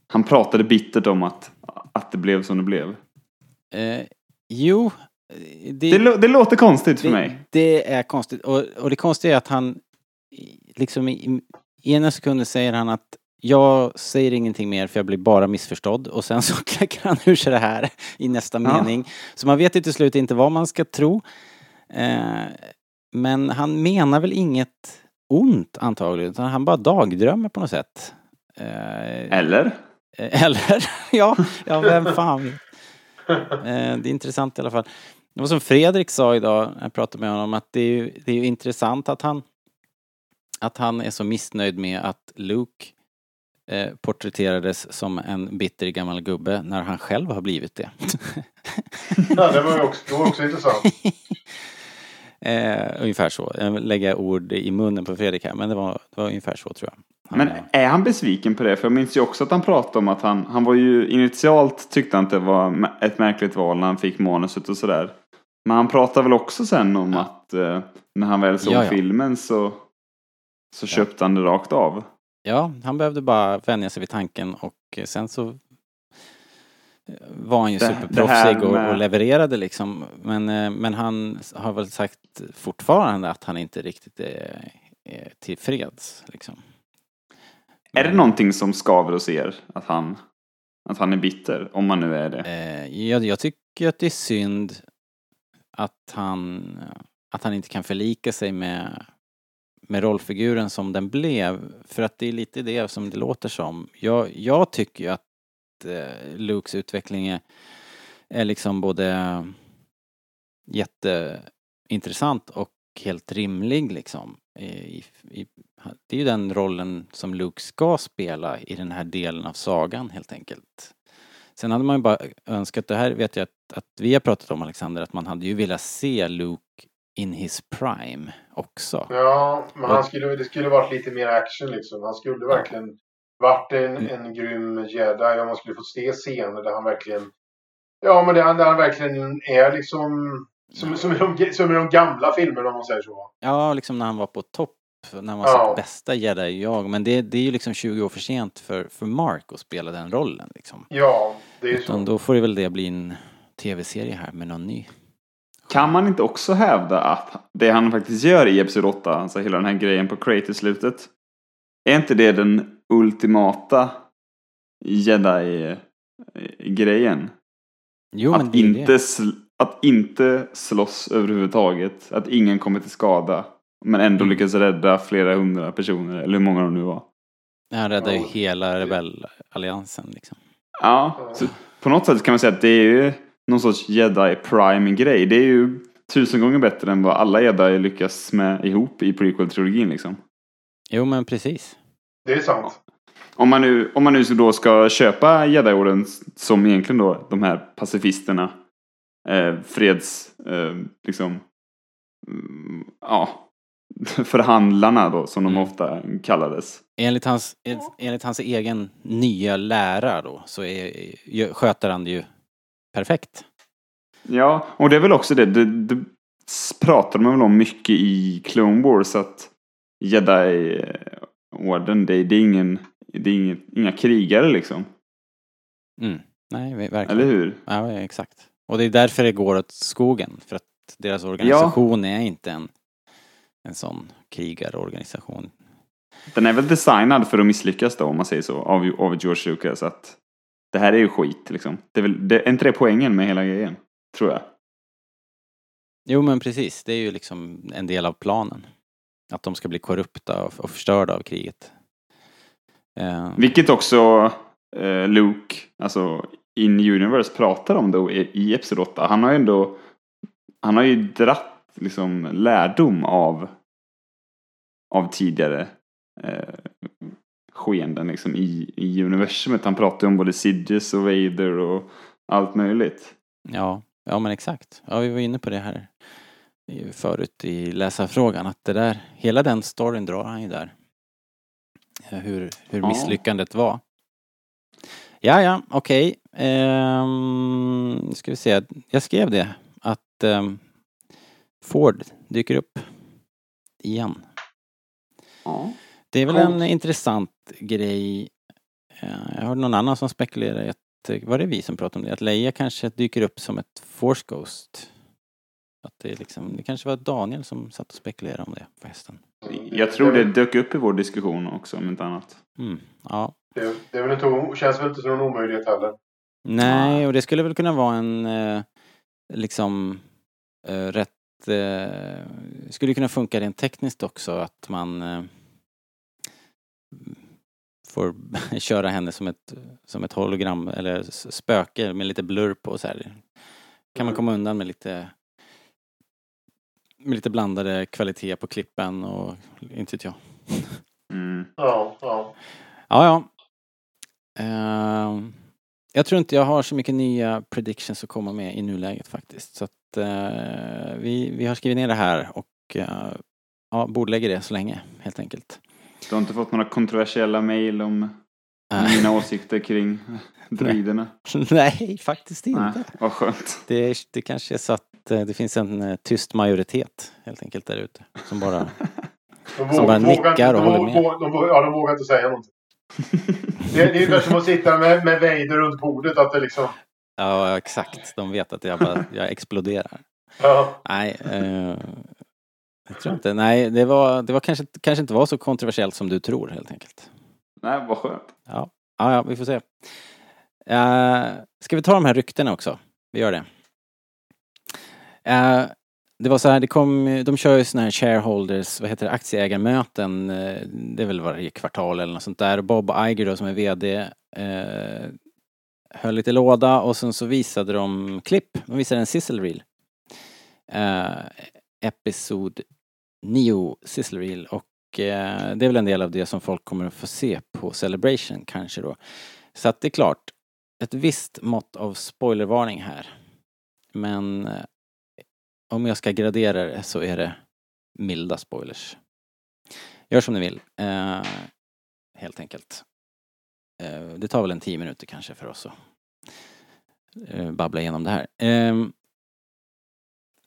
han pratade bittert om att, att det blev som det blev. Eh, jo. Det, Det, det låter konstigt för det, mig. det är konstigt. Och, och det konstiga är att han liksom i, i ena sekunden säger han att jag säger ingenting mer för jag blir bara missförstådd och sen så kläcker han ur sig det här i nästa Ja. mening. Så man vet ju till slut inte vad man ska tro. Eh, men han menar väl inget ont antagligen utan han bara dagdrömmer på något sätt. Eh, Eller? Eh, Eller? ja, ja, vem fan vet. Eh, Det är intressant i alla fall. Det var som Fredrik sa idag när jag pratade med honom att det är ju, det är ju intressant att han att han är så missnöjd med att Luke eh, porträtterades som en bitter gammal gubbe när han själv har blivit det. ja, det var ju också, det var också intressant. eh, ungefär så. Jag lägger ord i munnen på Fredrik här men det var, det var ungefär så tror jag. Han, Men är han besviken på det? För jag minns ju också att han pratade om att han, han var ju initialt tyckte han att det var ett märkligt val när han fick manuset och sådär. Men han pratade väl också sen om att eh, när han väl såg Ja, ja. filmen så, så köpte han det rakt av. Ja, han behövde bara vänja sig vid tanken och eh, sen så eh, var han ju Det- superproffsig det med- och levererade liksom. Men, eh, men han har väl sagt fortfarande att han inte riktigt är, är tillfreds liksom. Är det någonting som skaver hos er? Att han, att han är bitter? Om man nu är det. Eh, jag, jag tycker att det är synd att han, att han inte kan förlika sig med, med rollfiguren som den blev. För att det är lite det som det låter som. Jag, jag tycker ju att eh, Lukes utveckling är, är liksom både jätteintressant och helt rimlig liksom. I, i, det är ju den rollen som Luke ska spela i den här delen av sagan helt enkelt. Sen hade man ju bara önskat, det här vet jag att, att vi har pratat om Alexander, att man hade ju velat se Luke in his prime också. Ja, men han skulle, det skulle varit lite mer action liksom. Han skulle verkligen varit en, en grym jedi om man skulle få se scener där han verkligen... Ja, men där han, där han verkligen är liksom... Som, som, i de, som i de gamla filmerna om man säger så. Ja, liksom när han var på topp, när han var Ja. sitt bästa jedi jag. Men det, det är ju liksom 20 år för sent för, för Mark att spela den rollen liksom. Ja, det är Utan så. då får det väl det bli en tv-serie här med någon ny. Kan man inte också hävda att det han faktiskt gör i Episod 8, alltså hela den här grejen på Crate i slutet, är inte det den ultimata Jedi-grejen? Jo, men att, inte det. sl- att inte slåss överhuvudtaget, att ingen kommer till skada, men ändå Mm. lyckas rädda flera hundra personer, eller hur många de nu var. Han räddar ju Ja. hela rebellalliansen liksom. Ja, så på något sätt kan man säga att det är ju någon sorts Jedi Prime-grej. Det är ju tusen gånger bättre än vad alla Jedi lyckas med ihop i prequel-trilogin liksom. Jo, men precis. Det är sant. Om man nu, om man nu så då ska köpa Jedi-orden som egentligen då de här pacifisterna, eh, freds, eh, liksom, mm, ja, förhandlarna då som de Mm. ofta kallades. Enligt hans, enligt hans egen nya lära då så är, sköter han det ju perfekt. Ja, och det är väl också det, det, det pratar man väl om mycket i Clone Wars att Jedi-orden, det, det är ingen, det är ingen, inga krigare liksom. Mm. Nej, verkligen. Eller hur? Ja, exakt. Och det är därför det går åt skogen. För att deras organisation är inte en, en sån krigarorganisation. Den är väl designad för att misslyckas då, om man säger så, av, av George Lucas. Att det här är ju skit liksom. Det är, väl, det, är inte det poängen med hela grejen? Tror jag. Jo, men precis. Det är ju liksom en del av planen. Att de ska bli korrupta och, och förstörda av kriget. Eh, Vilket också eh, Luke, alltså in universe, pratar om då i, i Episod 8. Han har ju ändå, han har ju dratt liksom lärdom av, av tidigare eh, skeenden liksom i, i universumet. Han pratar ju om både Sidious och Vader och allt möjligt. Ja, ja men exakt. Ja, vi var inne på det här förut i läsarfrågan att det där, hela den storyn drar han ju där. Eh, Hur, hur Ja. misslyckandet var. Ja, ja, okej. Ehm, nu ska vi se. Jag skrev det att ehm, Ford dyker upp igen. Ja. Det är väl Coolt. en intressant grej. Eh, Jag hörde någon annan som spekulerade att, eh, var det vi som pratade om det? Att Leia kanske dyker upp som ett Force Ghost. Att det, är liksom, det kanske var Daniel som satt och spekulerade om det förresten. Jag tror det dök upp i vår diskussion också om inte annat. Mm, ja. Det, det är väl inte, känns väl inte som en omöjlighet heller. Nej, och det skulle väl kunna vara en eh, liksom rätt... Skulle kunna funka rent tekniskt också att man får köra henne som ett, som ett hologram eller spöke med lite blur på så här. Kan man komma undan med lite med lite blandade kvalitet på klippen och inte vet jag. Mm. Ja, ja. Ja, ja. Ehm, jag tror inte jag har så mycket nya predictions att komma med i nuläget faktiskt. Så att eh, vi, vi har skrivit ner det här och uh, ja, bordlägger det så länge helt enkelt. Du har inte fått några kontroversiella mejl om mina åsikter kring droiderna? Nej, faktiskt inte. Nej, vad skönt. Det, är, det kanske är så att eh, det finns en eh, tyst majoritet helt enkelt där ute som bara De Som bara nickar och de håller med. De, vågar- ja, de vågar inte säga någonting. Det, det är ungefär som att sitta med, med Vader runt bordet. Att det liksom... Ja, exakt. De vet att jag bara, jag exploderar. Ja. Nej, eh, jag tror inte. Nej, det var, det var kanske, kanske inte var så kontroversiellt som du tror helt enkelt. Nej, vad skönt. Ja, ja, ja vi får se. Uh, ska vi ta de här ryktena också? Vi gör det. Eh, det var så här, det kom, de kör ju såna här shareholders, vad heter det, aktieägarmöten, eh, det är väl varje kvartal eller något sånt där. Bob Iger då som är VD eh, höll lite låda och sen så visade de klipp, de visade en sizzle reel. Eh, episod 9 sizzle reel och eh, det är väl en del av det som folk kommer att få se på Celebration kanske då. Så att det är klart, ett visst mått av spoilervarning här. Men eh, om jag ska gradera det så är det milda spoilers. Gör som ni vill, eh, helt enkelt. Eh, det tar väl en tio minuter kanske för oss att eh, babbla igenom det här. Ehm,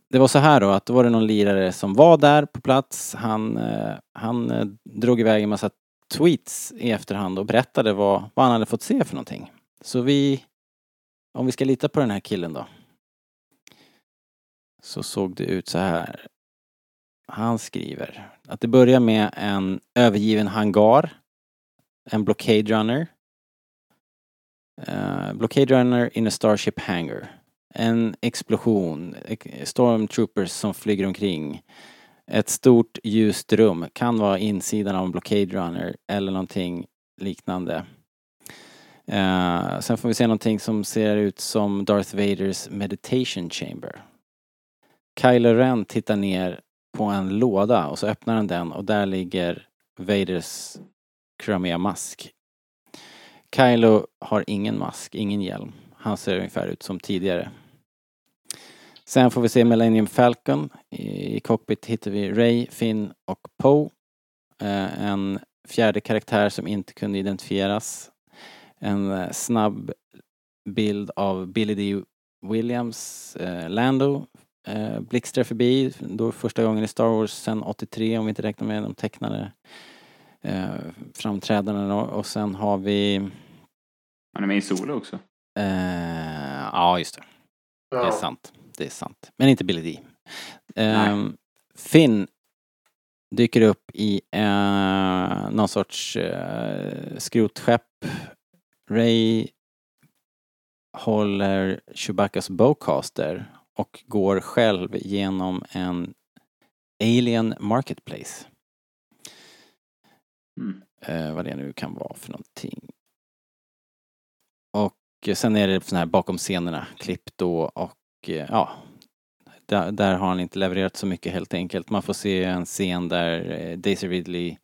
det var så här då att då var det någon lirare som var där på plats. Han, eh, han eh, drog iväg en massa tweets i efterhand och berättade vad, vad han hade fått se för någonting. Så vi, om vi ska lita på den här killen då. Så såg det ut så här. Han skriver att det börjar med en övergiven hangar. En blockade runner. Uh, blockade runner in a starship hangar. En explosion. Stormtroopers som flyger omkring. Ett stort ljust rum. Kan vara insidan av en blockade runner eller någonting liknande. Uh, sen får vi se någonting som ser ut som Darth Vaders meditation chamber. Kylo Ren tittar ner på en låda och så öppnar han den och där ligger Vaders kramiga mask. Kylo har ingen mask, ingen hjälm. Han ser ungefär ut som tidigare. Sen får vi se Millennium Falcon. I cockpit hittar vi Ray, Finn och Poe. Eh, en fjärde karaktär som inte kunde identifieras. En eh, snabb bild av Billy D. Williams, eh, Lando, blixtrar förbi, då första gången i Star Wars sen 83 om vi inte räknar med de tecknade eh, framträdandena och sen har vi Han är med i Solo också eh, ja just det. Det är Ja. sant. Det är sant. Men inte Billy D. Ehm, Finn dyker upp i eh, någon sorts eh, skrotskepp. Ray håller Chewbaccas bowcaster och går själv genom en Alien Marketplace. Mm. Eh, vad det nu kan vara för någonting. Och sen är det sån här bakom scenerna klipp då och eh, ja, där, där har han inte levererat så mycket helt enkelt. Man får se en scen där eh, Daisy Ridley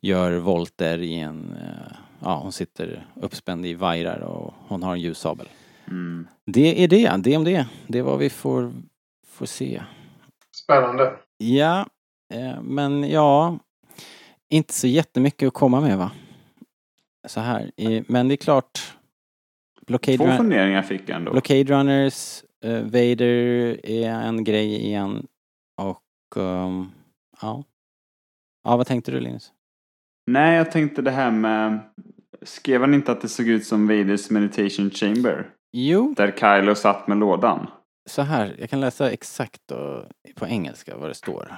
gör volter i en, eh, ja hon sitter uppspänd i vajrar och hon har en ljussabel. Mm. Det är det, det om det. Det är vad vi får, får se. Spännande. Ja, men ja, inte så jättemycket att komma med va? Så här, men det är klart. Blockade, Två funderingar fick jag ändå. Blockade Runners, eh, Vader är en grej igen och ehm, ja. Ja, vad tänkte du Linus? Nej, jag tänkte det här med... Skrev han inte att det såg ut som Vaders meditation chamber? Jo, Där Kylo satt med lådan. så här, jag kan läsa exakt då, på engelska vad det står.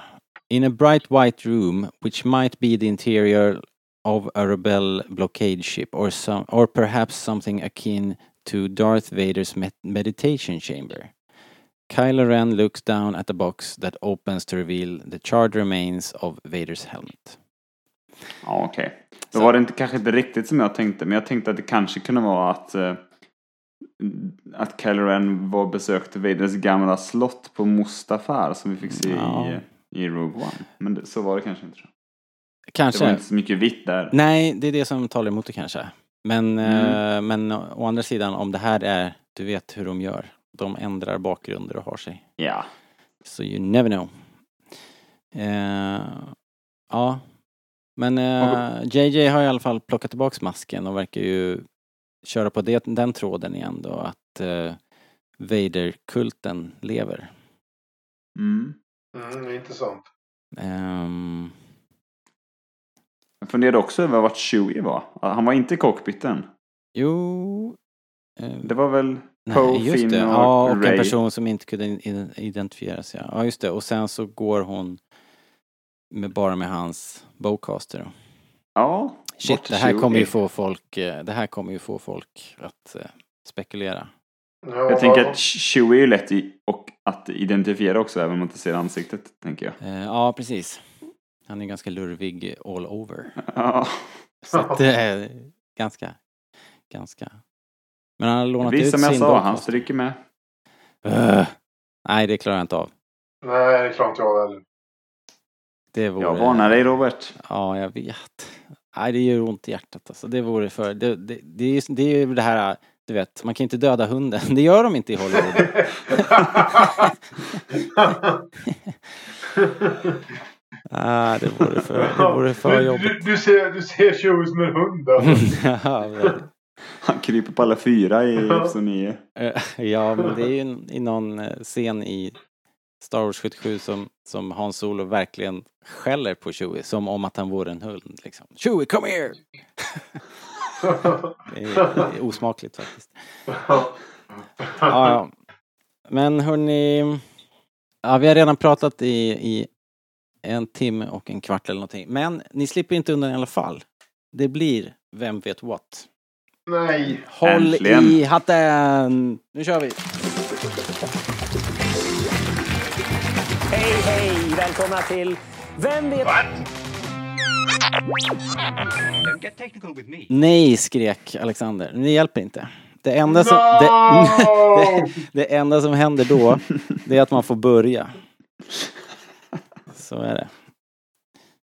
In a bright white room, which might be the interior of a rebel blockade ship or some, or perhaps something akin to Darth Vader's med- meditation chamber. Kylo Ren looks down at the box that opens to reveal the charred remains of Vaders helmet. Ja, okej. Då Så- var det inte, kanske inte riktigt som jag tänkte, men jag tänkte att det kanske kunde vara att eh, att Kylo Ren var besökte Vaders gamla slott på Mustafar som vi fick se Ja. i, i Rogue One. Men det, så var det kanske inte. Jag. Det Kanske. var inte så mycket vitt där. Nej, det är det som talar emot det kanske. Men, Mm. eh, men å andra sidan, om det här är, du vet hur de gör. De ändrar bakgrunder och har sig. Ja. Så you never know. Eh, ja. Men eh, JJ har i alla fall plockat tillbaks masken och verkar ju köra på det, den tråden igen då att eh, Vader-kulten lever. Mm. Mm, det är intressant. Ehm, Jag funderade också över vart Chewie var. Han var inte i cockpiten. jo... eh, Det var väl Poe, Finn det. och Ja, och en Ray. person som inte kunde identifieras. Ja. ja, just det. Och sen så går hon med, bara med hans bowcaster. då. Ja. Shit, det här kommer ju få folk, eh, det här kommer ju få folk att eh, spekulera. Ja, Jag tänker att Chewie är ju lätt i, och att identifiera också även om man inte ser ansiktet, tänker jag. Eh, ja, precis. Han är ganska lurvig all over. Ja. Så att det är ganska, ganska. Men han har lånat ut som jag sin sa, han stryker med. Öh. Nej, det klarar jag inte av. Nej, det klarar inte jag heller. Det vore... Jag varnar dig Robert. Ja, jag vet. Nej, det gör ont i hjärtat alltså. Det vore för... Det, det, det, är, ju- det är ju det här, du vet, man kan inte döda hunden. Det gör de inte i Hollywood. ah, det vore för, det vore för du, jobbigt. du, du ser, du ser Chewie som en hund alltså. ja, men, Han kryper på alla fyra i Episod 9. eh, ja, men det är ju i någon eh, scen i Star Wars 77 som, som Hans Solo verkligen skäller på Chewie som om att han vore en hund. Liksom. Chewie, come here! det, är, det är osmakligt faktiskt. Ja, ja. Men hörni, ja, vi har redan pratat i, i en timme och en kvart eller någonting. Men ni slipper inte undan i alla fall. Det blir Vem vet what? Nej. Håll Äntligen. i hatten! Nu kör vi! Hej, hej! Välkomna till Vem vet... Nej, skrek Alexander. Det hjälper inte. Det enda som, No! det, det, det enda som händer då, det är att man får börja. Så är det.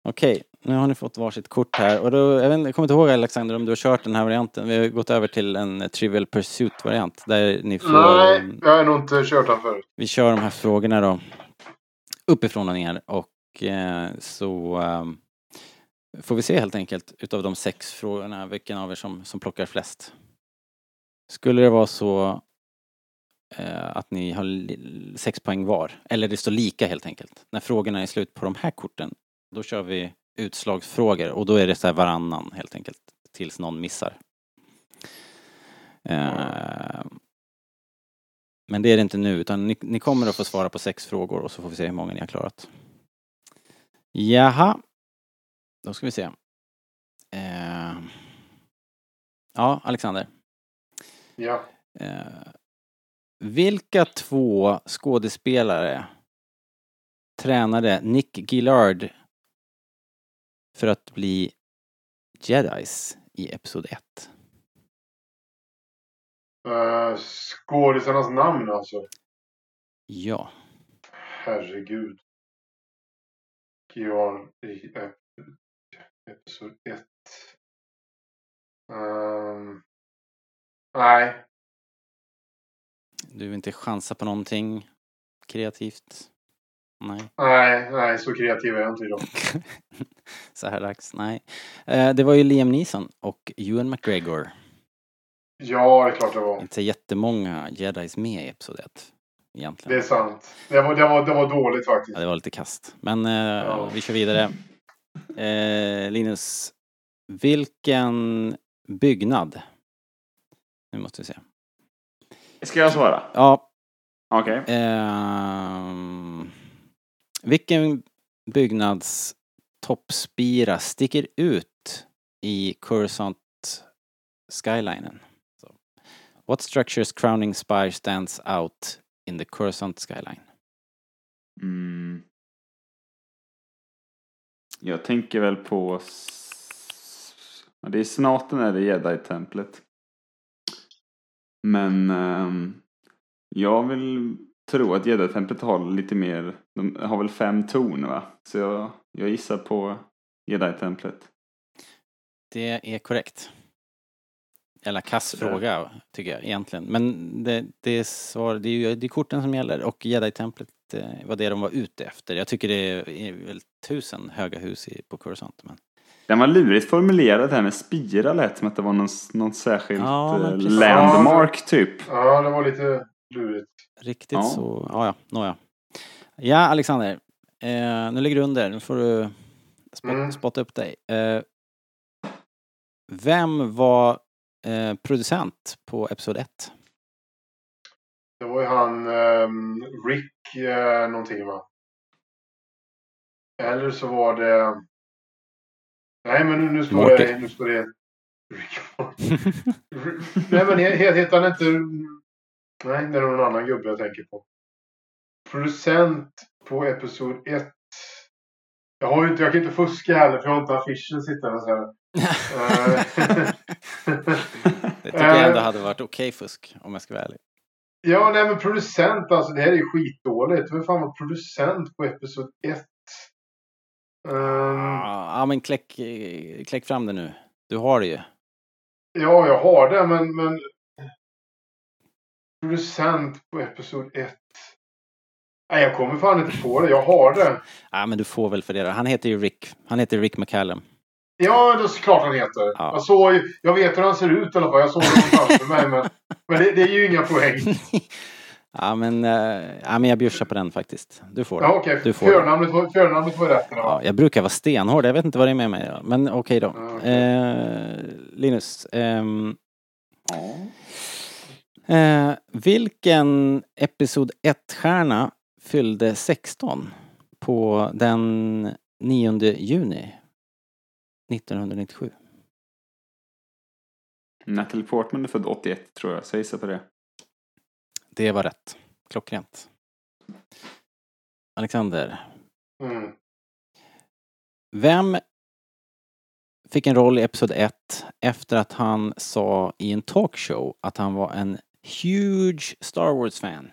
Okej, nu har ni fått varsitt kort här. Och då, jag, vet, jag kommer inte ihåg Alexander om du har kört den här varianten. Vi har gått över till en eh, Trivial Pursuit-variant. Där ni får... Nej, ehm, jag har nog inte kört den förut. Vi kör de här frågorna då. Uppifrån och ner och eh, så ehm, får vi se helt enkelt utav de sex frågorna vilken av er som, som plockar flest. Skulle det vara så eh, att ni har sex poäng var, eller det står lika helt enkelt. När frågorna är slut på de här korten, då kör vi utslagsfrågor och då är det så här varannan helt enkelt tills någon missar. Eh, men det är det inte nu, utan ni, ni kommer att få svara på sex frågor och så får vi se hur många ni har klarat. Jaha. Då ska vi se. Eh, ja, Alexander. Ja. Eh, vilka två skådespelare tränade Nick Gillard för att bli Jedis i Episod 1? Uh, skådisarnas namn alltså. Ja. Herregud. Georg... eh, Episod 1. Ehm, nej. Du vill inte chansa på någonting kreativt? Nej. Nej, nej, så kreativ är jag inte idag. Så här dags? Nej. Eh, det var ju Liam Neeson och Ewan McGregor. Ja, det är klart det var. Inte jättemånga jedis med i Episod 1. Egentligen. Det är sant. Det var, det var, det var dåligt faktiskt. Ja, det var lite kast. Men eh, vi kör vidare. Eh, Linus, vilken byggnad? Nu måste vi se. Ska jag svara? Ja. Okej. ehm, vilken byggnads toppspira sticker ut i Coruscant skylinen? Så. What structure's crowning spire stands out in the Coruscant skyline? Mm. Jag tänker väl på... Det är senaten eller jedi-templet. Men ehm, jag vill tro att jedi-templet har lite mer... De har väl fem torn va? Så jag, jag gissar på jedi-templet. Det är korrekt. Eller kass fråga, tycker jag egentligen. Men det, det, är, svar, det är ju det är korten som gäller och jedi-templet eh, var det de var ute efter. Jag tycker det är väl tusen höga hus på Coruscant. Men... Den var lurigt formulerad här med spira lät som att det var någon, någon särskilt Ja, eh, landmark typ. Ja, det var lite lurigt. Riktigt Ja. så, ja ja, nåja. Ja, Alexander. Eh, nu ligger du under, nu får du spot, Mm. spotta upp dig. Eh, vem var eh, producent på Episod 1? Det var ju han ehm, Rick eh, någonting va? Eller så var det... Nej men nu, står Morty. det... Nu står det... Nej men he- he- heter han inte... Nej, det är någon annan gubbe jag tänker på. Producent på Episod 1. Jag har inte, jag kan inte fuska heller för jag har inte affischen sittandes här. Det tycker jag ändå hade varit okej fusk, om jag ska vara ärlig. Ja, nej men producent alltså. Det här är ju skitdåligt. Vem fan var producent på Episod 1? Ehm, Ja, ja, men kläck, kläck fram det nu. Du har det ju. ja, jag har det, men, men... Producent på Episod 1. Nej, jag kommer fan inte på det. Jag har det. Ja, men du får väl för det. Han heter ju Rick. Han heter Rick McCallum. Ja, det är såklart han heter. Jag, såg, jag vet hur han ser ut i alla fall. Jag såg honom framför mig. Men, men det, det är ju inga poäng. Ja, men, eh, ja, men jag bjussar på den faktiskt. Du får Ja, den. okej. Du får den. Förnamnet, var- förnamnet var rätt. Ja, jag brukar vara stenhård. Jag vet inte vad det är med mig. ja. Men okej då. Eh, Linus. ehm, eh, vilken Episod 1-stjärna fyllde 16 på den 9 juni 1997? Natalie Portman är född 81 tror jag, så jag gissar på det. Det var rätt. Klockrent. Alexander. Mm. Vem fick en roll i Episod 1 efter att han sa i en talkshow att han var en huge Star Wars-fan?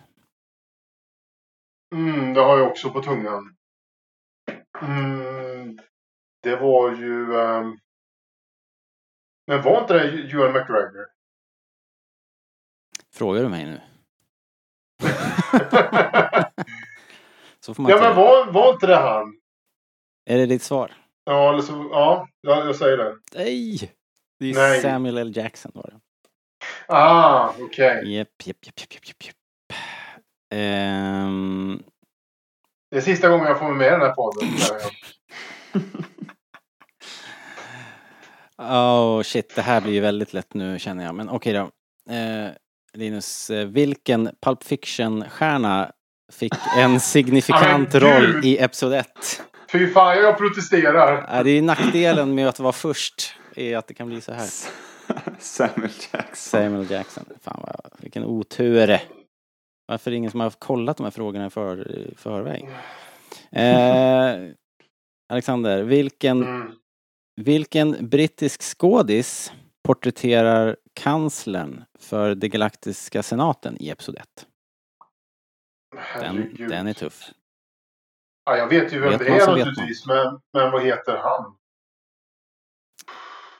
Mm, det har jag också på tungan. Mm, det var ju... ehm, Men var inte det Ewan McGregor? Frågar du mig nu? Så får man ja, men var, var inte det han? Är det ditt svar? Ja, eller så, ja, ja, jag säger det. Nej! Det är Nej. Samuel L. Jackson var det. Ah, okej. Japp, japp, japp, japp, japp, japp, japp. Ehm, Det är sista gången jag får med mig i den här podden. Oh shit, det här blir ju väldigt lätt nu känner jag. Men okej då. Eh, Linus, eh, vilken Pulp Fiction-stjärna fick en signifikant roll i Episod 1? Fy fan, jag protesterar. Ja, det är nackdelen med att vara först, är att det kan bli så här. Samuel Jackson. Samuel Jackson. Fan vad, vilken otur. Varför är det ingen som har kollat de här frågorna i för, förväg? Eh, Alexander, vilken, Mm. vilken brittisk skådis porträtterar kanslern för det galaktiska senaten i Episod 1? Den, den är tuff. Ja, jag vet ju vem Vet det är naturligtvis, men, men vad heter han?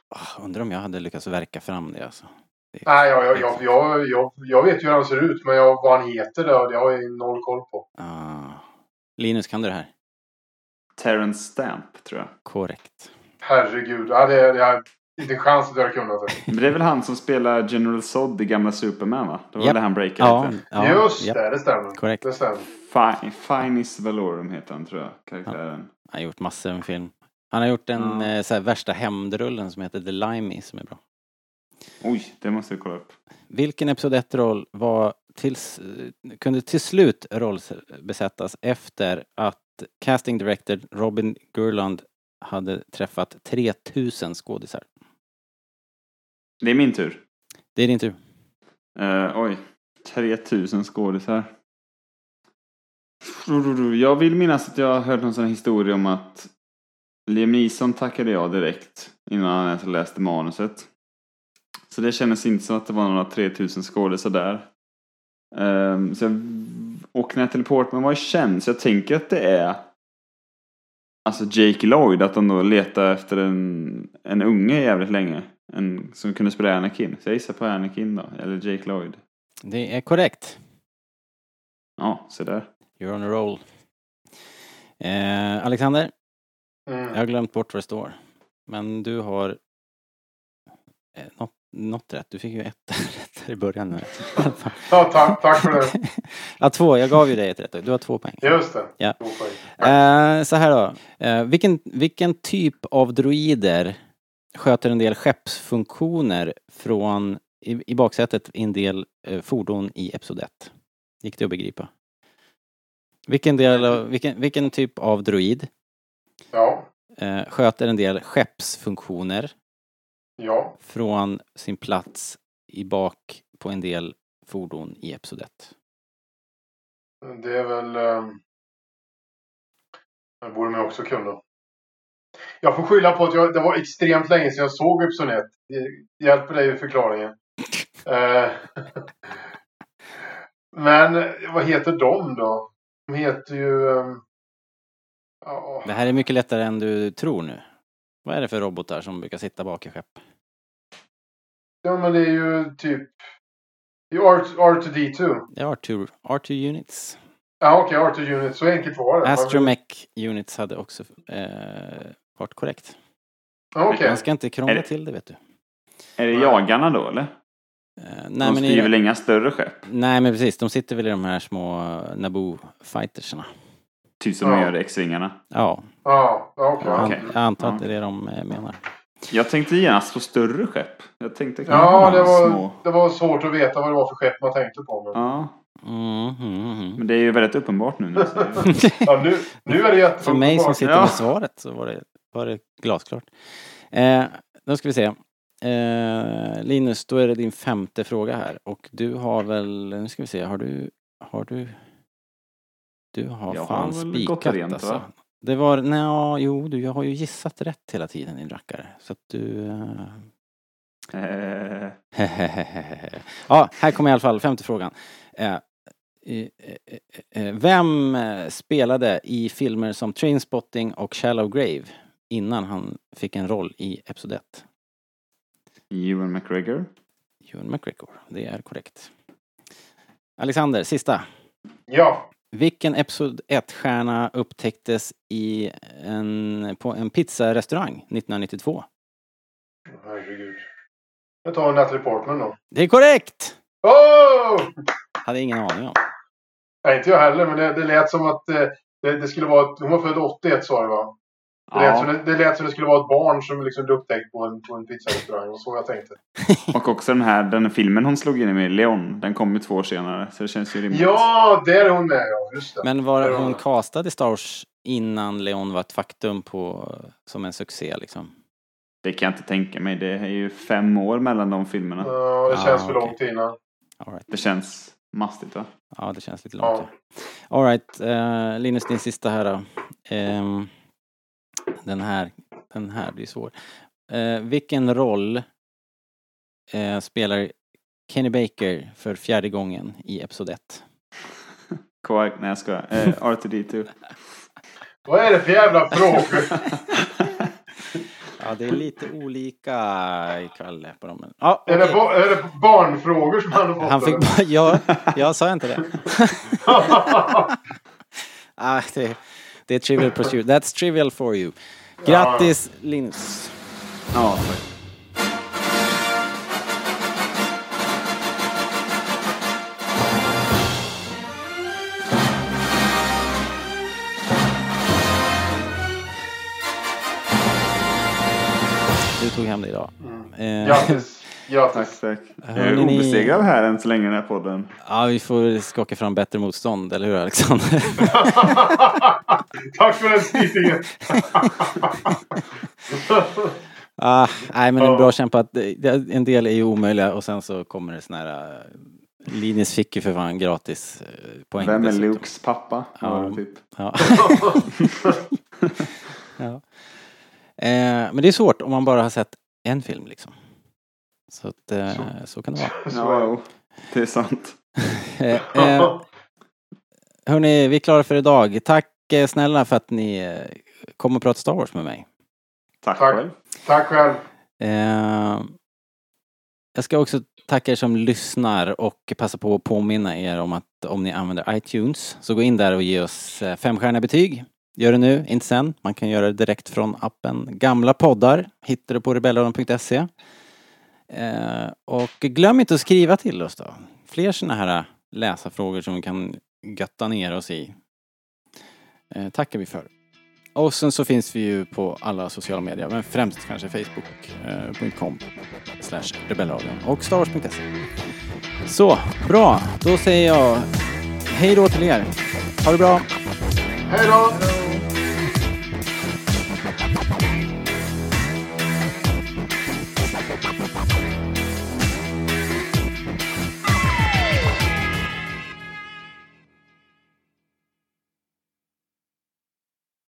Ah, undrar om jag hade lyckats verka fram det alltså. Det- Nej, jag, jag, jag, jag, jag, jag vet ju hur han ser ut, men jag, vad han heter, det, det har jag noll koll på. Ah. Linus, kan du det här? Terrence Stamp, tror jag. Korrekt. Herregud. Ja, det, det är inte en chans att hade kunnat det. Men det är väl han som spelar General Zod i gamla Superman, va? Det var Japp. det han breakade Ja, lite. ja, Just japp. det, det stämmer. Korrekt. Det stämmer. Fi- Finis Valorum heter han, tror jag. Karaktären. Han har gjort massor med film. Han har gjort en Ja. eh, så här, värsta hämndrullen som heter The Limey som är bra. Oj, det måste vi kolla upp. Vilken Episod 1-roll var tills, kunde till slut rollbesättas efter att casting director Robin Gurland hade träffat 3000 skådisar? Det är min tur. Det är din tur. Eh, oj, 3000 skådisar. Jag vill minnas att jag har hört någon sån historia om att Liam Neeson tackade jag direkt innan han ens läste manuset. Så det kändes inte som att det var några 3000 skådisar där. Um, så jag, och när teleportman var känd så jag tänker att det är Alltså Jake Lloyd, att de då letar efter en, en unge jävligt länge. En, som kunde spela Anakin. Så jag gissar på Anakin då, eller Jake Lloyd. Det är korrekt. Ja, så där. You're on a roll. Eh, Alexander, Mm. jag har glömt bort vad det står. Men du har eh, något, något rätt. Du fick ju ett rätt i början. nu. Ja, tack, tack för det. ja, två. Jag gav ju dig ett rätt. Du har två poäng. Just det. Ja. Två poäng. Eh, så här då. Eh, vilken, vilken typ av droider sköter en del skeppsfunktioner från i, i baksätet i en del eh, fordon i Episod 1? Gick det att begripa? Vilken, del av, vilken, vilken typ av droid Ja. eh, sköter en del skeppsfunktioner Ja. från sin plats i bak på en del fordon i Episod 1? Det är väl... Um... Det borde man också kunna. Jag får skylla på att jag, det var extremt länge sedan jag såg Episod 1. Det hjälper dig i förklaringen. Eh, Men vad heter de då? De heter ju... Um... Ja. Det här är mycket lättare än du tror nu. Vad är det för robotar som brukar sitta bak i skepp? ja, men det är ju typ... Det är R- R2D2. Det är R2, R2 Units. Ja, okej. R2 Unit. Så enkelt var det. Astromech Units hade också eh, varit korrekt. Ja, Okej. Man ska inte krångla det- till det vet du. Är det jagarna då eller? Eh, De nej, men styr i, väl inga större skepp? nej men precis, de sitter väl i de här små Naboo fightersarna. Typ som Ja. de gör X-vingarna. Ja, Ja, okej. jag, antar att det är det de eh, menar. Jag tänkte genast på större skepp. Jag tänkte Ja, det var, små. det var svårt att veta vad det var för skepp man tänkte på. Men... Ja, Mm, mm, mm. men det är ju väldigt uppenbart nu. Ja, nu, nu är det jätteuppenbart. För mig som sitter Ja. med svaret så var det, var det glasklart. Eh, då ska vi se. Eh, Linus, då är det din femte fråga här och du har väl, nu ska vi se, har du, har du, du har Jag har fan spikat rent, alltså. va? Det var, nej, jo, du jag har ju gissat rätt hela tiden din rackare. Så att du... Eh, ja, här kommer i alla fall femte frågan. Eh, Vem spelade i filmer som Trainspotting och Shallow Grave innan han fick en roll i Episod 1? Ewan McGregor. Ewan McGregor, det är korrekt. Alexander, sista. Ja. Vilken Episod 1-stjärna upptäcktes i en, på en pizzarestaurang 1992? Herregud. Jag tar Natalie Portman då. Det är korrekt! Oh! Hade ingen aning om. Nej, inte jag heller, men det, det lät som att eh, det, det skulle vara Hon var född 81 sa du va? Det lät, som det, det lät som det skulle vara ett barn som liksom blev upptäckt på en, på en pizzarestaurang. Och så jag tänkte. och också den här den filmen hon slog in i med, Leon. Den kom ju två år senare. Så det känns ju rimligt. Ja, där är hon med ja. Just det. Men var hon castad i Star Wars innan Leon var ett faktum på, som en succé liksom? Det kan jag inte tänka mig. Det är ju fem år mellan de filmerna. Ja, det Ah, känns för okej. långt innan. All right. Det känns mastigt va? Ja, det känns lite långt. Ja. Ja. All right. eh, Linus, din sista här då. Ehm, den här, den här blir svår. Eh, vilken roll eh, spelar Kenny Baker för fjärde gången i Episod 1? Quark, nej jag skojar. Eh, R2D2. Vad är det för jävla frågor? Ja, det är lite olika ikväll på dem. men- Ja, Är, det är det barnfrågor som han har fått? Han fick ja, jag sa inte det. ah, det, det är trivial pursuit. That's trivial for you. Grattis Linus. Ja, Du tog hem det idag. Eh, Grattis. Tack, Grattis. tack. Jag Hörni, är ni- obesegrad här än så länge i den här podden. Ja, vi får skaka fram bättre motstånd, eller hur Alexander? Tack för den snytingen. ah, nej, men det är bra kämpat. En del är ju omöjliga och sen så kommer det sån här... eh, Linus fick ju för fan gratis eh, poäng. Vem är. Lukes pappa? Ja. Typ. Ja. ja. Eh, men det är svårt om man bara har sett en film liksom. Så att, eh, så. kan det vara. Ja, jo. Det är sant. Eh, eh, hörni, vi är klara för idag. Tack snälla för att ni kom och pratade Star Wars med mig. Tack, Tack. själv. Tack själv. Eh, jag ska också tacka er som lyssnar och passa på att påminna er om att om ni använder iTunes så gå in där och ge oss femstjärniga betyg. Gör det nu, inte sen. Man kan göra det direkt från appen. Gamla poddar hittar du på rebellradion.se. Eh, och glöm inte att skriva till oss då. Fler sådana här läsarfrågor som vi kan götta ner oss i. Eh, tackar vi för. Och sen så finns vi ju på alla sociala medier, men främst kanske facebook.com eh, slash rebellradion och starwars.se. Så, bra. Då säger jag hej då till er. Ha det bra. Hej då.